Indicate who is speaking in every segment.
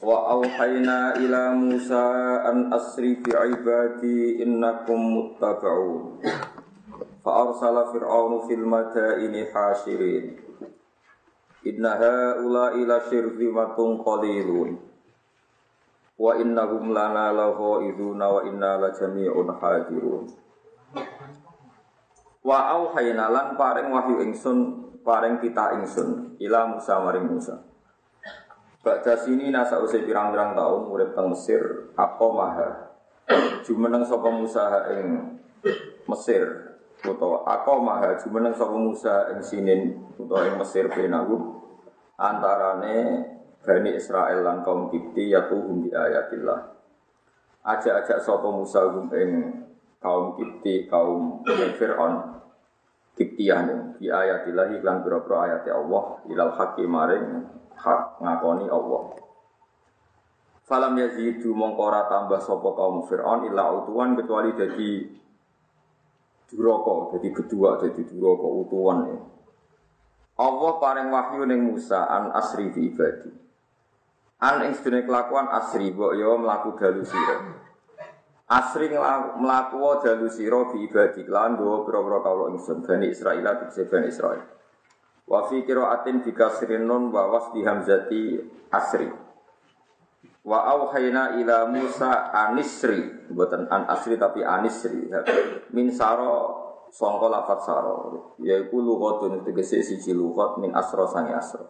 Speaker 1: Wa auhayna ila Musa an asri fi ibadi innakum muttaba'un. Fa arsala fir'aunu fil madaini hashirin. Inna haula ila syirzimatun qalilun. Wa innahum lana lagha'iduna wa inna la jami'un hadirun. Wa auhayna lan paring wahyu ingsun paring kita ingsun ila Musa maring Musa. Baca sini nasa usai pirang-pirang tahun urip teng Mesir apa maha jumeneng sapa Musa ing Mesir utawa aku maha jumeneng sapa Musa ing sinin utawa ing Mesir benahu antarane Bani Israel lan kaum Kipti yatuhum bi ayatillah. Ajak-ajak sapa Musa ing kaum Kipti kaum Fir'aun. Kiptiyan bi ayatillah iklan pira-pira ayat Allah ilal hakim maring hak ngakoni Allah. Falam yazidu mongko ora tambah sapa kaum Firaun illa utuwan kecuali jadi duraka, jadi kedua, jadi duraka utuwan ya. Allah paring wahyu ning Musa an asri fi ibadi. An ing sedene kelakuan asri mbok yo mlaku dalu sira. Asri mlaku dalu sira fi ibadi lan go pira-pira kawula ingsun Bani Israil tegese Bani Israil. Wa fi qiraatin bi kasrin nun wa wasdi hamzati asri. Wa auhayna ila Musa anisri, buatan an asri tapi anisri. Min saro sangka lafat saro, yaiku lughatun tegese siji lughat min asra sangi asra.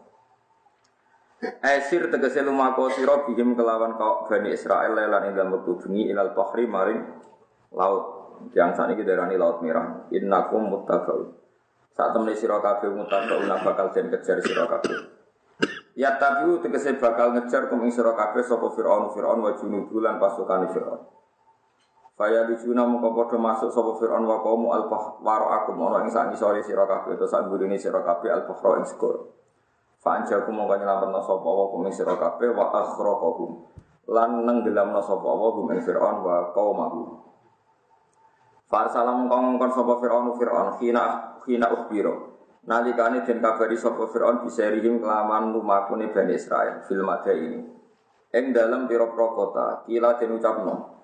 Speaker 1: Esir tegese lumako sira bihim kelawan kau Bani Israel lan ing dalem bengi ilal bahri maring laut. Yang saat ini darani laut merah. Innakum muttaqun. Saat temen sira kabeh mutaqauna bakal den kejar sira kabeh. Ya tabiu tegese bakal ngejar kum ing sira kabeh sapa Firaun Firaun wa junudu lan pasukane Firaun. Faya dijuna mongko padha masuk sapa Firaun wa qaum al waro aku ana ing sak ngisore sira kabeh to sak gurine sira kabeh al bahra ing skor. Fa anjaku mongko nyelametno sapa wa kum ing sira kabeh wa akhraqahum. Lan nenggelamno sapa wa ing Firaun wa qaumahu. Farsala mongkong kon sapa Firaun Firaun khina khina ukhbiro. Nalikane den kabari sapa Firaun biserihim kelaman lumakune Bani Israel fil ini. Ing dalem pira-pira kota kila den ucapno.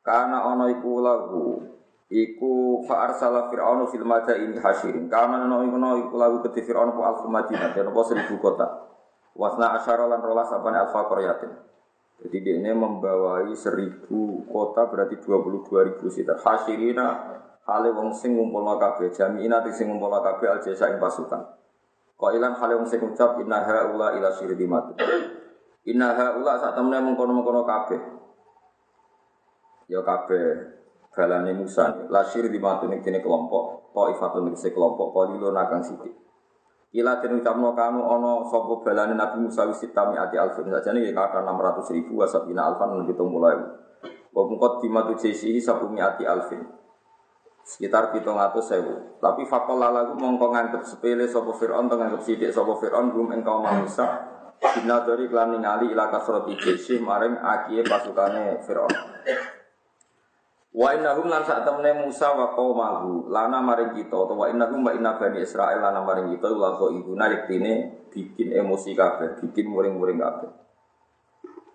Speaker 1: Kana ana iku lagu iku fa arsala fir'aunu fil ini hasirin. Kana ana iku lagu keti Fir'aun ku alfu Madinah den apa seribu kota. Wasna asyara lan rolas apane alfa qaryatin. Jadi dia ini membawai seribu kota berarti dua puluh dua ribu sitar. Hasirina hale wong sing ngumpul kabeh jami'ina sing ngumpul kabeh al jasa ing pasukan. ilan hale wong sing ucap inna haula ila syirdimat. Inna haula sak temene mengkono-mengkono kabeh. Ya kabeh balane Musa la syirdimat ning kene kelompok, taifatun ning kelompok, qalilun. Ila den ucapno kanu ana sapa balane Nabi Musa wis tami ati alfin sajane ya kata 600 ribu wasabina alfan lan 70 Wa mungkot dimatu jesi sabumi ati alfin. Sekitar pitung atus sewu. Tapi fakol lagu mongko nganggep sepele sapa Fir'aun to nganggep sithik sapa Fir'aun rum ing kaum. Bina dari klan ningali ila kasrati jesi maring akie pasukane Fir'aun. Wa innahum lan sak temene Musa wa qaumahu lana maring kita utawa wa innahum wa inna bani Israil lana maring kita la kok iku yektine bikin emosi kabeh, bikin muring-muring kabeh.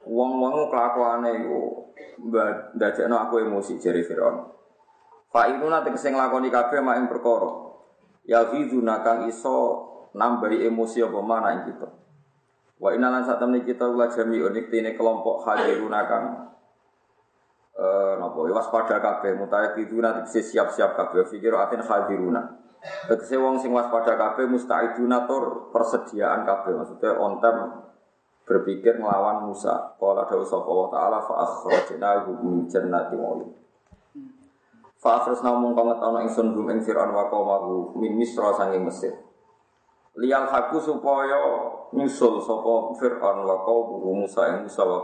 Speaker 1: Wong-wong kelakuane iku ndadekno aku emosi jere Firaun. Fa itu nanti kesing lakoni kabeh mak ing perkara. Ya fiduna kang iso nambahi emosi apa mana ing kita. Wa inna lan sak temene kita ula jami'un yektine kelompok hadiruna kang eh napa ya waspada kabeh mutaiduna tegese siap-siap kabeh. Fikir atin hadiruna tegese wong sing waspada kabeh mustaiduna tur persediaan kabeh. Maksudnya on time berpikir melawan Musa. Qala dawu sapa wa taala fa akhrajnahu min jannati wa Fa akhrajna mung kang ngetono ingsun gum ing Firaun wa qaumahu min Misra sanging Mesir. Lial haku supaya nyusul sapa Fir'aun wa qaumuhu Musa ing Musa wa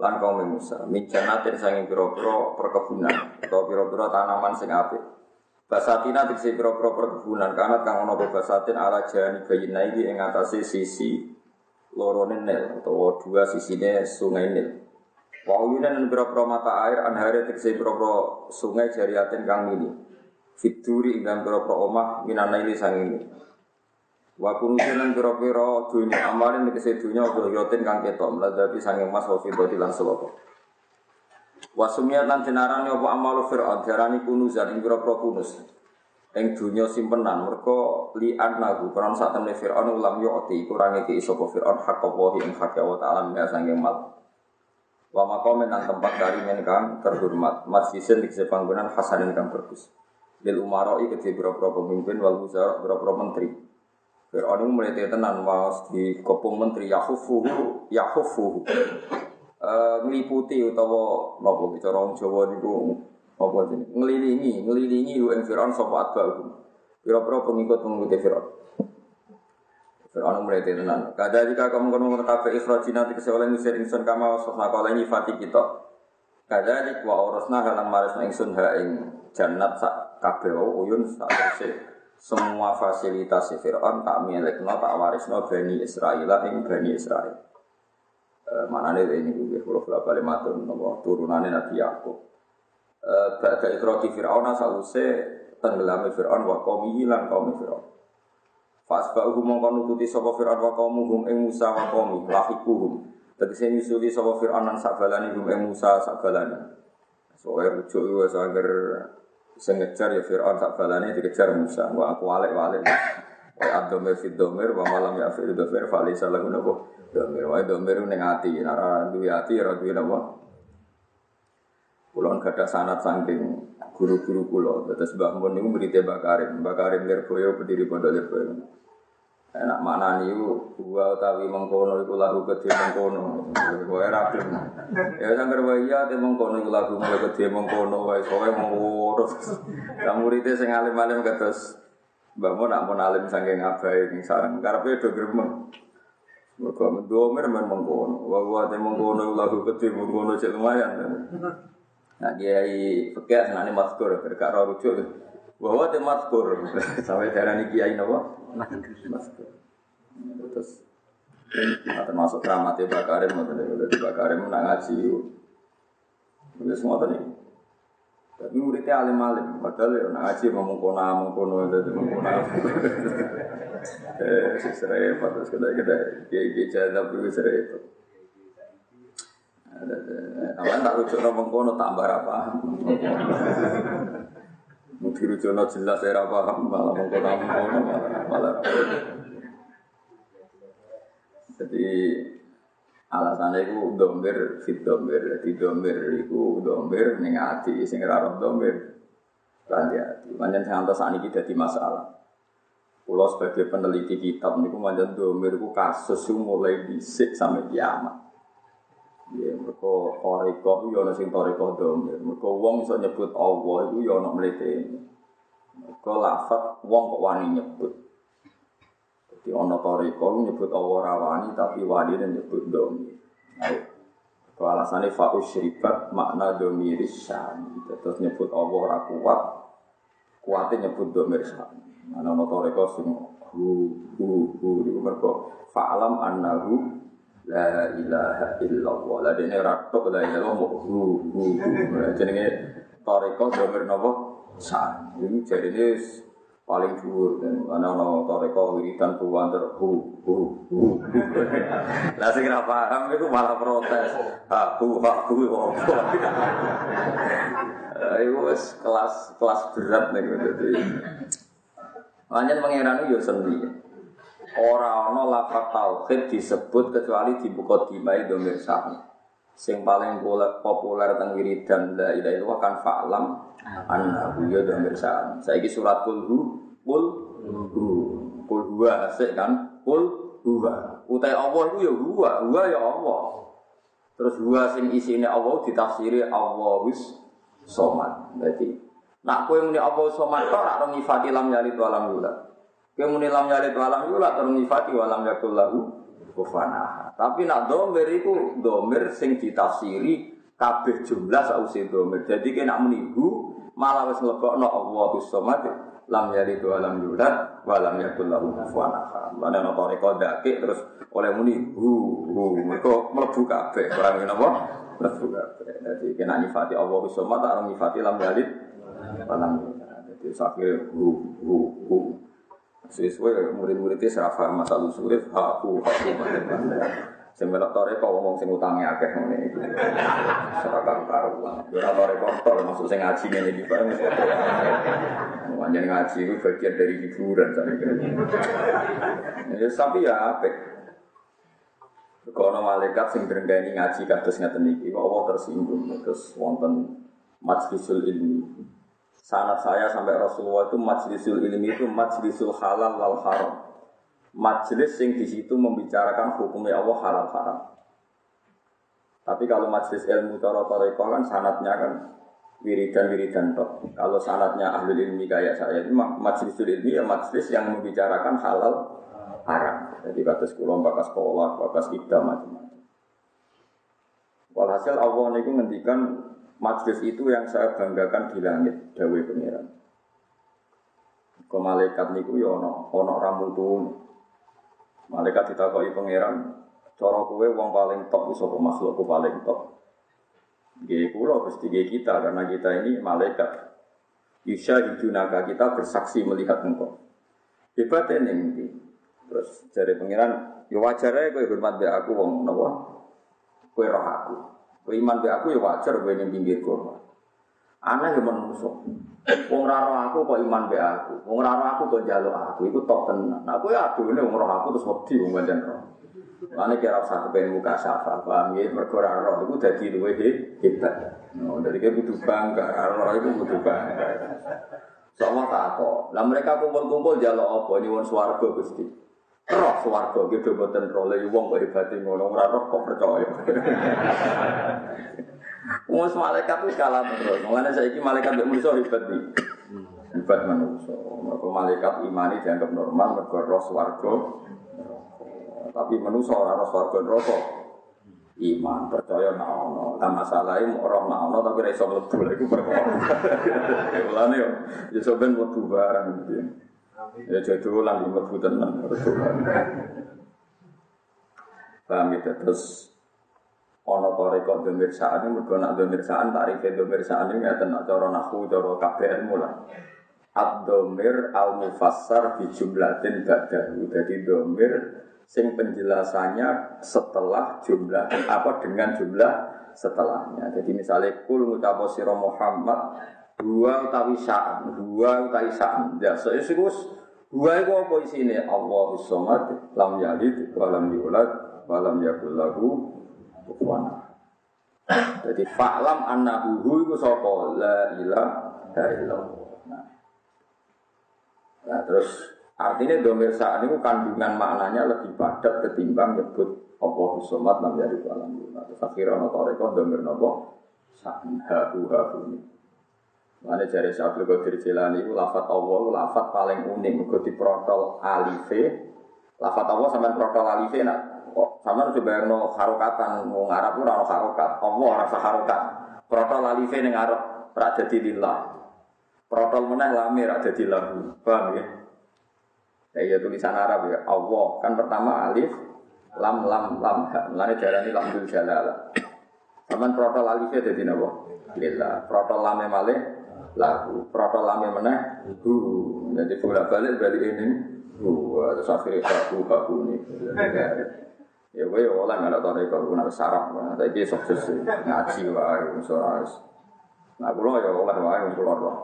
Speaker 1: lan kaum Musa. Min janatin sanging pira-pira perkebunan. Atau pira-pira tanaman sing apik. Basatina tegese pira-pira perkebunan. Kanat kang ana basatin ala jani bayina iki ing atase sisi lorone Nil utawa dua sisine sungai Nil. Wa uyunan pira-pira mata air anhare tegese pira-pira sungai jariatin kang mini. Fituri ing dalam omah minana ini. sanging Wa kunusinan pira-pira dunya amalin tegese dunya yotin kang ketok mladati sanging mas wa fidati lan seloko. Wa sumiyat lan dinarani apa amalu fir'aun diarani kunuzan ing pira-pira kunus. Ing dunya simpenan mergo li annahu karon sak temne fir'aun ulam yu'ti kurang iki sapa fir'aun hak apa ing hak Allah taala min sanging mal. Wa maqamen nang tempat karimen kang terhormat masjidin tegese panggonan hasanin kang bagus. Lil umaroi kedhe pira-pira pemimpin wal wuzara pira-pira menteri. Fir'aun itu mulai tenan mas di kopung menteri Yahufuhu Yahufuhu uh, ngeliputi utawa nopo bicara orang Jawa niku apa ini ngelilingi ngelilingi yu ing Fir'aun sapa atba'u pira-pira pengikut-pengikut Fir'aun. Fir'aun mulai tenan kada jika kamu kono ngono kafe ikhrajina tegese oleh ngusir ingsun kama wasofna kala nyifati kita. Kada dik wa orasna halang maris ingsun ha ing jannat sak kabeh uyun sak terse semua fasilitas Fir'aun tak milik no tak waris no Bani Israel ing Bani Israel e, mana nih ini gue kalau kalau balik matun nopo turunannya Nabi Yakub. E, Bada ikhroti Fir'aun asause tenggelami Fir'aun wa kaum hilang kaum Fir'aun. Fasba'uhum mongkon nututi sapa Fir'aun wa kaumuhum ing Musa wa qaumi lahikuhum Tegese nyusuli sapa Fir'aun lan sabalani hum ing Musa sabalani Soale rujuk wis agar Ngejar ya Fir'aun tak balane dikejar Musa. Wah aku walik-walik. Wa ad-domir fi domir wa malam ya fi domir fa laysa lahu nabo. Domir wa domir ning ati, ora duwe ati ora duwe napa. Kulon gada sanat saking guru-guru kula. Terus Mbah Mun Mbah Karim. Mbah Karim Lirboyo pendiri Pondok Lirboyo. Enak mana nih gua utawi mengkono iku lagu gede mengkono. Kowe ra gelem. Ya sangger wae ya te mengkono iku lagu mulai gede mengkono wae kowe mengkono. Lah muridé sing alim-alim kados Mbak Mun nak pun alim saking abai ning sareng karepe do gremeng. Mergo mendomer men mengkono. Wa wa te mengkono lagu gede mengkono cek lumayan. Nah, kiai fikih senane mazkur berkak rujuk. Bahwa te mazkur sampai darani kiai napa? Mazkur. Terus nah, termasuk keramatnya Mbak Karim, Mbak Karim nak ngaji. Ini semua tadi. Tapi muridnya alim-alim, padahal ya nak ngaji ngomong kona, ngomong kono, ngomong kona. Eh, serempet terus kedai-kedai, kiai-kiai jadab itu serempet. Aman tak rujuk ngomong kono tambah apa? Mungkin rujono jelas saya paham malah mengkono mengkono malah. Jadi alasannya itu domir fit domir jadi domir itu domir neng hati sing rarap domir lanti hati. Antas ini kita di masalah. Pulau sebagai peneliti kitab niku manjan domir itu kasus mulai disik sampai kiamat. Ya, mereka toriko itu yana sing toriko domir. Mereka wong iso nyebut Allah itu yana mletene. Mereka lafat wong kok wani nyebut. Jadi ana toriko nyebut Allah rawani tapi wani nyebut domir. Nah, ke alasannya fa'us syribat makna domir syani. Terus nyebut Allah ora kuat. Kuatnya nyebut domir syani. Ana ana toriko sing hu hu hu itu mereka fa'alam annahu la ilaha illallah. La dene ratok la ilaha illallah hu hu jenenge toriko domir napa san. Ini jarine paling dhuwur dan ana ana toriko wiridan buwanter hu hu hu la sing ora paham iku malah protes. Ha hu ha hu Ayo wis kelas kelas berat nih dadi. Lanjut pangeran yo sendiri. Orang ono lafaz tauhid disebut kecuali di buku dimai domir sami. Sing paling populer teng wiridan la ilaha illallah kan fa'lam annahu ya domir sami. Saiki surat kul hu kul hu kul asik kan kul huwa. Utai Allah itu ya huwa, huwa ya Allah. Terus huwa sing isine Allah ditafsiri Allah wis somad. Berarti nak kowe muni Allah somad tok ora nyifati lam yalid walam yulad. Muni lam yalid walam yulad terus nyifati walam yakul lahu kufuwan Tapi nak domir iku domir sing ditafsiri kabeh jumlah sausi domir. Jadi kena muni hu malah wis nglebokno Allahu samad lam yalid walam yulad walam yakul lahu kufuwan ahad. Lan dakik terus oleh muni hu hu mergo mlebu kabeh. Ora ngene apa? Mlebu kabeh. Dadi kena nyifati Allahu samad tak nyifati lam yalid walam yulad. Jadi sakit hu hu hu Sesuai murid-muridnya masalah usul, haku, haku, mana-mana. Sing melok kok ngomong sing utange akeh ngene iki. Serah karo karuan. Yo ora tore kotor maksud sing ngaji ngene iki Pak. Wanjane ngaji itu bagian dari hiburan saya Ya tapi ya apik. Kalau malaikat sing berenggani ngaji kados ngaten iki, Allah tersinggung terus wonten majlisul ilmi. Sanat saya sampai Rasulullah itu majlisul ilmi itu majlisul halal wal haram. Majlis yang di situ membicarakan hukumnya Allah halal haram. Tapi kalau majlis ilmu toro kan sanatnya kan wiridan wiridan tok. Kalau sanatnya ahli ilmi kayak saya itu majlisul ilmi ya majlis yang membicarakan halal haram. Jadi kata sekolah, bakas sekolah, bakas ida macam-macam. Walhasil Allah ini ngendikan Majlis itu yang saya banggakan di langit, Dawe Pengiran. Ke malaikat niku ya ono ono ramutun. Malaikat ditakoki pangeran, cara kowe wong paling top sapa makhlukku paling top. Nggih kula Gusti kita karena kita ini malaikat. Yusha hidunaka kita bersaksi melihat engkau. Hebatnya nih, terus dari pangeran, ya wajar aja kowe hormat be aku wong napa? Kowe roh aku. Kowe iman be aku ya wajar kowe ning pinggirku. Aneh ya menungso. Wong ora aku kok iman be aku. Wong ora aku kok njaluk aku. Iku tok tenan. Nah kowe adune wong roh aku terus wedi wong pancen roh. Lane kira usah kepen muka syafa, paham ya? Mergo ora roh iku dadi luwe hebat. No, dari kayak butuh bangga, roh itu butuh bangga. Sama tak kok. Lah mereka kumpul-kumpul jaluk apa? Wong swarga Gusti roh swarga gitu boten roh lha wong kok hebate ngono ora roh kok percaya. Wong malaikat wis kalah terus. Mulane saiki malaikat mek manusa hebat iki. Hebat manusa. Mergo malaikat imani dianggap normal mergo roh swarga. Tapi manusa ora roh swarga neraka. Iman percaya nak ono. Lah masalahe roh nak ono tapi ra iso mlebu lha iku perkara. Mulane yo ya soben mlebu barang gitu. Ya jadi ulang di mlebu tenan. Paham itu terus ana toreko demirsaan mergo nak demirsaan tarife demirsaan ini ngeten nak cara nahwu cara kabeh mulai. Ad-domir al-mufassar bi jumlatin ba'dahu. Jadi domir sing penjelasannya setelah jumlah apa dengan jumlah setelahnya. Jadi misalnya kul ngucapo sira Muhammad dua utawi sa'an, dua utawi sa'an. Ya, so itu Dua itu apa isine? Allahu somad, lam yalid, walam yulad, walam yakul lahu kufuwan. Jadi fa'lam annahu hu iku sapa? La ilaha illallah. Nah. nah, terus artinya domir saat ini kandungan maknanya lebih padat ketimbang nyebut Allahu somad, lam yalid, walam yulad. Terus akhirnya ana toreko domir napa? Hu ha hu. Mana jari Syaikhul Qadir Jilani itu lafat Allah lafat paling unik mergo diprotol alife. Lafat Allah sampai protol alife nak kok sama coba no harokatan mau ngarap ora ono harokat. Allah rasa harokat. Protol alife ning arep ra dadi lillah. Protol meneh lame ra dadi lahu. Paham ya? Ya iya tulisan Arab ya. Allah kan pertama alif lam lam lam Mulane darani lamdul jalalah. Sampeyan protol alife dadi napa? Lillah. Protol lame malih lagu protol lami meneh hu jadi bolak balik balik ini hu terus akhirnya baku baku ini. Ya gue ya oleh nggak tahu kalau gue nak sarap tapi dia sukses ngaji wae soalnya nah gue ya oleh wae gue loh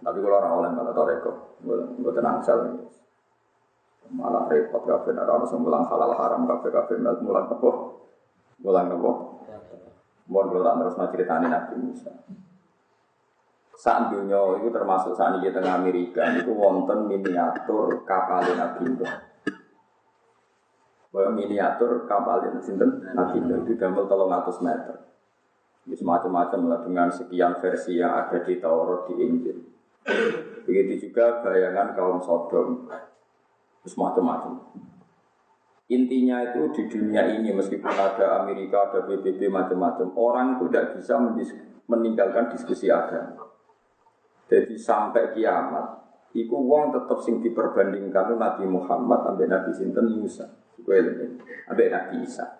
Speaker 1: tapi gue orang oleh nggak tahu reko gue tenang sel malah repot kafe nara harus mulang halal haram kafe kafe mulang apa? Mulang apa? Mau gue tak terus mau ceritain nabi Musa saat dunia itu termasuk saat ini tengah Amerika itu wonten miniatur kapal Nabi Nuh. Miniatur kapal sinten Nabi Nuh itu damel tolong atas meter. Ini semacam-macam lah dengan sekian versi yang ada di Taurat di Injil. Begitu juga bayangan kaum Sodom. Terus macam-macam. Intinya itu di dunia ini meskipun ada Amerika, ada PBB macam-macam, orang itu tidak bisa meninggalkan diskusi agama. Jadi sampai kiamat, iku wong tetap sing diperbandingkan Nabi Muhammad sampai Nabi Sinten Musa, sampai Nabi Isa.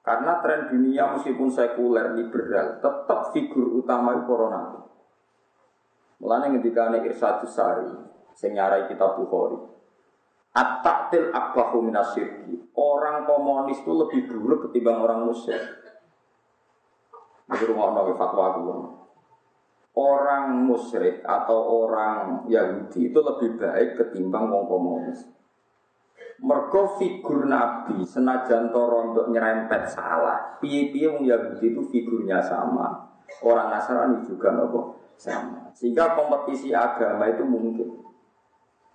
Speaker 1: Karena tren dunia meskipun sekuler liberal, tetap figur utama itu corona. Mulanya ketika ini Irsadus Sari, sing nyarai kitab Bukhari. At-taktil akbahu minasyirki. Orang komunis itu lebih buruk ketimbang orang musyrik. Ini rumah fatwa aku. Orang musyrik atau orang Yahudi itu lebih baik ketimbang orang komunis. Mergo figur Nabi senajan toro untuk nyerempet salah. Piye-piye wong Yahudi itu figurnya sama. Orang Nasrani juga nopo sama. Sehingga kompetisi agama itu mungkin.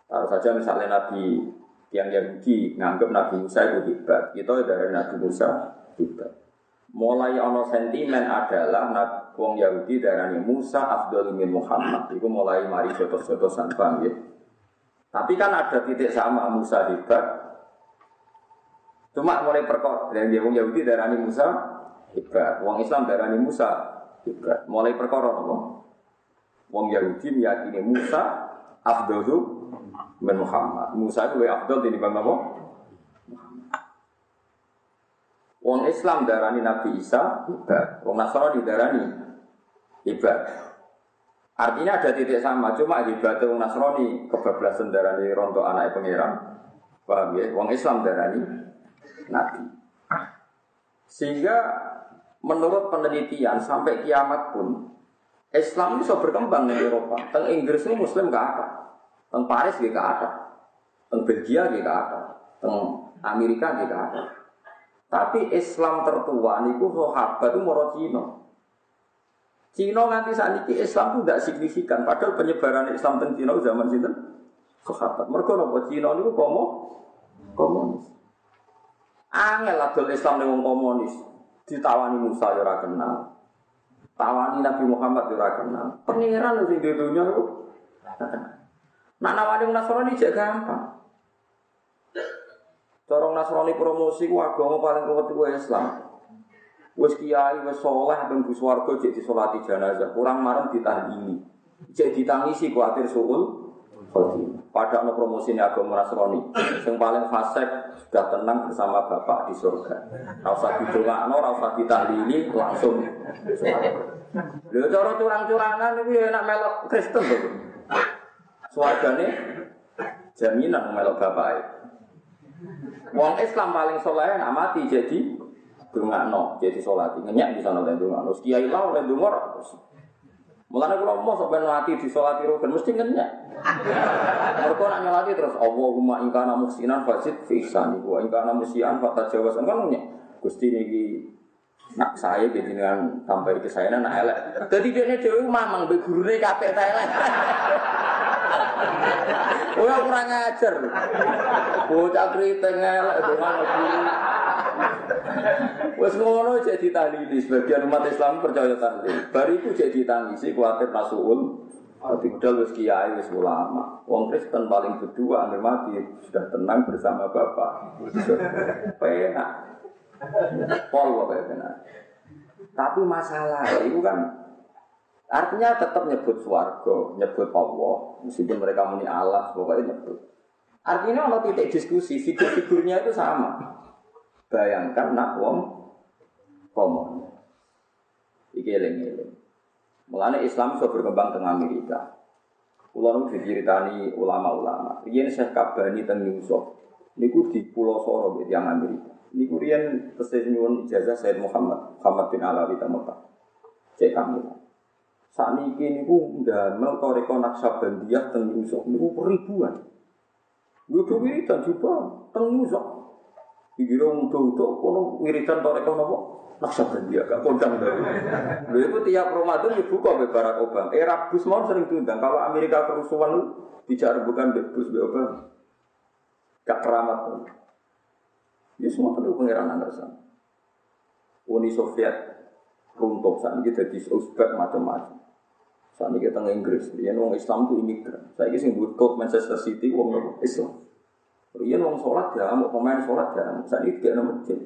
Speaker 1: Kalau saja misalnya Nabi yang Yahudi nganggap Nabi Musa itu hebat, kita dari Nabi Musa hebat. Mulai ono sentimen adalah wong Yahudi darani Musa Abdul min Muhammad. Itu mulai mari jotos-jotosan bang ya. Tapi kan ada titik sama Musa hebat. Cuma mulai perkor dan dia wong Yahudi darani Musa hebat. Wong Islam darani Musa hebat. Mulai perkor apa? Wong Yahudi meyakini Musa Abdul min Muhammad. Musa itu lebih Abdul bang apa? Wong Islam darani Nabi Isa wong Nasrani darani ibad. Artinya ada titik sama, cuma ibad wong Nasrani kebablasan darani rontok anak pangeran. Paham ya? Wong Islam darani Nabi. Sehingga menurut penelitian sampai kiamat pun Islam bisa berkembang di Eropa. Teng Inggris itu Muslim gak ada, teng Paris gak ada, teng Belgia gak ada, teng Amerika gak ada. Tapi Islam tertua niku sahabat itu moro Cina. Cina nganti saat ini Islam itu tidak signifikan. Padahal penyebaran Islam di Cina zaman itu sahabat. Mereka nopo Cina niku komo komunis. Angel adol Islam dengan komunis. Ditawani Musa ya ora kenal. Tawani Nabi Muhammad ya ora kenal. Pangeran sing di dunia itu. Nak nawani Nasrani cek gampang. Corong Nasrani promosi ku agama paling kuat itu Islam. Wes kiai wes soleh ben bu swarga cek disolati jenazah, kurang marem ditahlili. Cek ditangisi kuatir suul khotimah. Pada ono promosi agama Nasrani, yang paling fasik sudah tenang bersama bapak di surga. Rasa didongakno, rasa ditahlili, langsung Lho cara curang-curangan itu enak melok Kristen tuh. Suargane jaminan melok bapak. Wong Islam paling soleh nak mati jadi no, jadi sholat. Ngenyak bisa nonton no. Kiai lah oleh dungor. Mulanya kalau mau sampai mati di sholat rukun mesti ngenyak. Mereka nak nyolati terus Allahumma ingkana musinan fasid fi wa musian jawasan kan ngenyak. Gusti niki nak saya jadi dengan tampil ke saya nak elek. Jadi dia ini dewi mamang be gurune kabeh ta elek. Kurang ngajar. Bocah kriting elek dengan guru. Wes ngono jadi tahlili sebagian umat Islam percaya tahlil. Baru itu jadi tangisi kuatir nasuul. Tapi udah wis kiai wis ulama. Wong Kristen paling berdua anggar mati sudah tenang bersama Bapak. Penak. Pol pokoknya Tapi masalah itu kan artinya tetap nyebut swargo, nyebut Allah, meskipun mereka muni Allah, pokoknya nyebut. Artinya kalau titik diskusi, figur-figurnya itu sama. Bayangkan nak wong komon. Iki eling-eling. Mulane Islam sudah berkembang tengah Amerika. Kulo nu diceritani ulama-ulama. Riyen Syekh Kabani teng Yusuf. Niku di Pulau Soro yang Amerika. Ini kurian tesih nyuwun ijazah Said Muhammad Muhammad bin Alawi ta Mekah. Cek kami. Saat ini niku ndamel toreko Naksabandiyah teng Yusuf niku ribuan. Gue tuh wiridan juga Yusuf. Dikira udah-udah kono wiridan toreko nopo Naksabandiyah gak kondang dari. Lha itu tiap Ramadan dibuka be Barack Obama. Era Bush mau sering diundang. Kalau Amerika kerusuhan bicara bukan Bush be Obama. Gak keramat. Ini semua tentu pengiran Anderson. Uni Soviet runtuh saat ini jadi Uzbek macam-macam. Saat ini kita Inggris, dia wong Islam itu imigran. Saya ini buat Manchester City wong Islam. Rian wong sholat ya, mau pemain sholat ya, saat ini tidak nama masjid.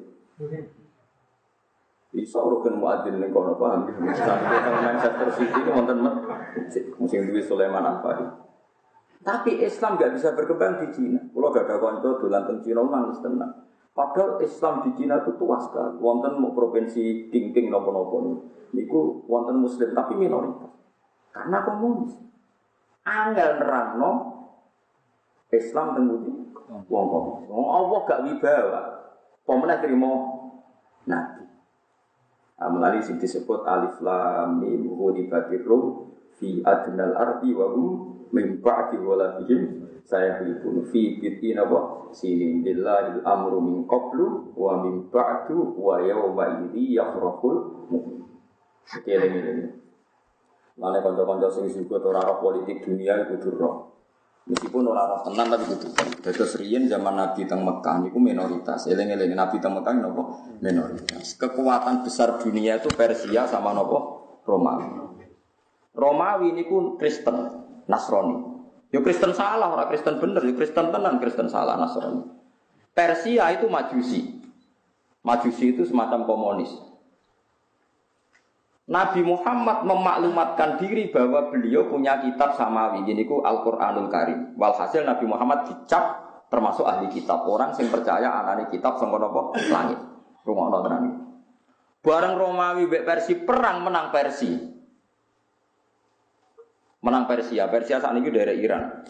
Speaker 1: Bisa rukun muadzin ning kono paham ya. Sampai teng Manchester City ini wonten masjid musim duwe Sulaiman Afari. Tapi Islam gak bisa berkembang di Cina. Kalau gak ada konco dolan teng Cina nangis tenang. Padahal Islam di Cina itu tua sekali. Wonten mau provinsi King-King nopo-nopo niku wonten muslim tapi minoritas. Karena komunis. Angel nerangno Islam teng wong. Wong Allah gak wibawa. Pemenang terima nabi. Amalani sing disebut alif lam mim hudibatir rum fi adnal ardi wa hum min ba'di waladihim saya hilpun fi bitin apa sinin billahi amru min qablu wa min ba'du wa yawma idhi yafrahul mu'min. Ini. Mana kanca-kanca sing juga ora politik dunia itu durung. Meskipun orang roh tenan tapi itu. Terus riyen zaman Nabi teng Mekah niku minoritas. Eling-eling Nabi teng Mekah nopo minoritas. Kekuatan besar dunia itu Persia sama nopo Romawi. Romawi niku Kristen, Nasrani. Yo Kristen salah, orang Kristen bener, yo Kristen tenan, Kristen salah, Nasrani. Persia itu Majusi. Majusi itu semacam komunis. Nabi Muhammad memaklumatkan diri bahwa beliau punya kitab samawi, ku Al-Quranul Karim. Walhasil Nabi Muhammad dicap termasuk ahli kitab. Orang yang percaya anani kitab nopo langit. Rumah nonton Barang Romawi bek Persi perang menang Persi. Menang Persia. Persia saat ini dari Iran.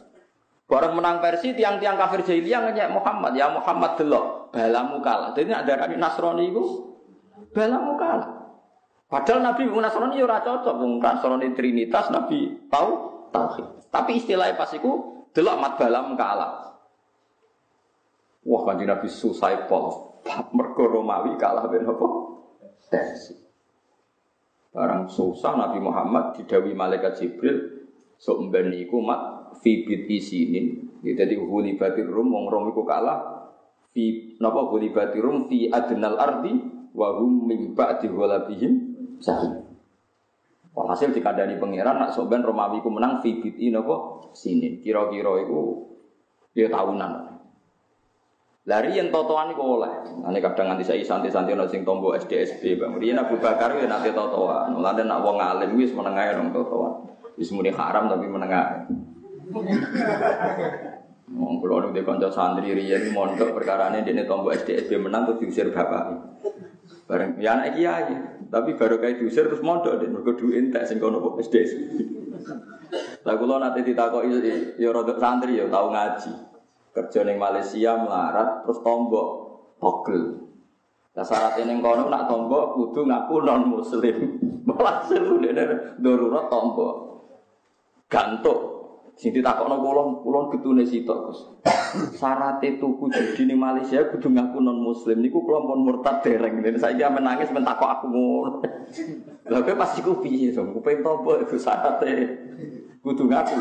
Speaker 1: Barang menang Persi tiang-tiang kafir jahiliyah ngenyek Muhammad. Ya Muhammad delok balamu kalah. Jadi ada Nasrani itu balamu kalah. Padahal Nabi Nasrani ora cocok, wong Nasrani Trinitas Nabi tahu tauhid. Tapi istilahnya pas iku delok mat balam kalah. Wah kanjeng Nabi susah pol. Mergo Romawi kalah ben apa? Persi. Barang susah Nabi Muhammad didawi malaikat Jibril sok mben iku mat fi bid isinin. Jadi huli batir rum wong rom iku kalah fi napa huli batir rum fi adnal ardi wa hum min ba'di ghalabihim sahih. Walhasil dikandani pangeran nak soben Romawi ku menang fi biti napa sini. Kira-kira iku ya tahunan. Lari yang totoan iku oleh. Ane kadang nganti saya santai-santai ana sing tombo SDSB Bang. Riyen Abu Bakar ya nate totoan. Mulane nak wong alim wis menengae dong totoan. Wis muni haram tapi menengah. Wong kula nu kanca santri riyen mondok perkarane dene tombo SDSB menang terus diusir bapak. Bareng ya anak kiai, tapi baru kayak diusir terus mondok deh, mergo duit entek sing kono kok SD. Lah kula nate ditakoki ya santri ya tau ngaji. Kerja ning Malaysia melarat terus tombok togel. Lah syaratnya ning kono nak tombok kudu ngaku non muslim. Walhasil dene darurat tombok. Gantuk Sing ditakokno kula, kula getune sitok, Gus. Syaratte tuku judi ning Malaysia kudu ngaku non muslim niku kula pun murtad dereng. Dan saiki ame nangis men takok aku ngono. Lah kowe pas iku piye, Som? Ku pengen topo iku syaratte kudu ngaku.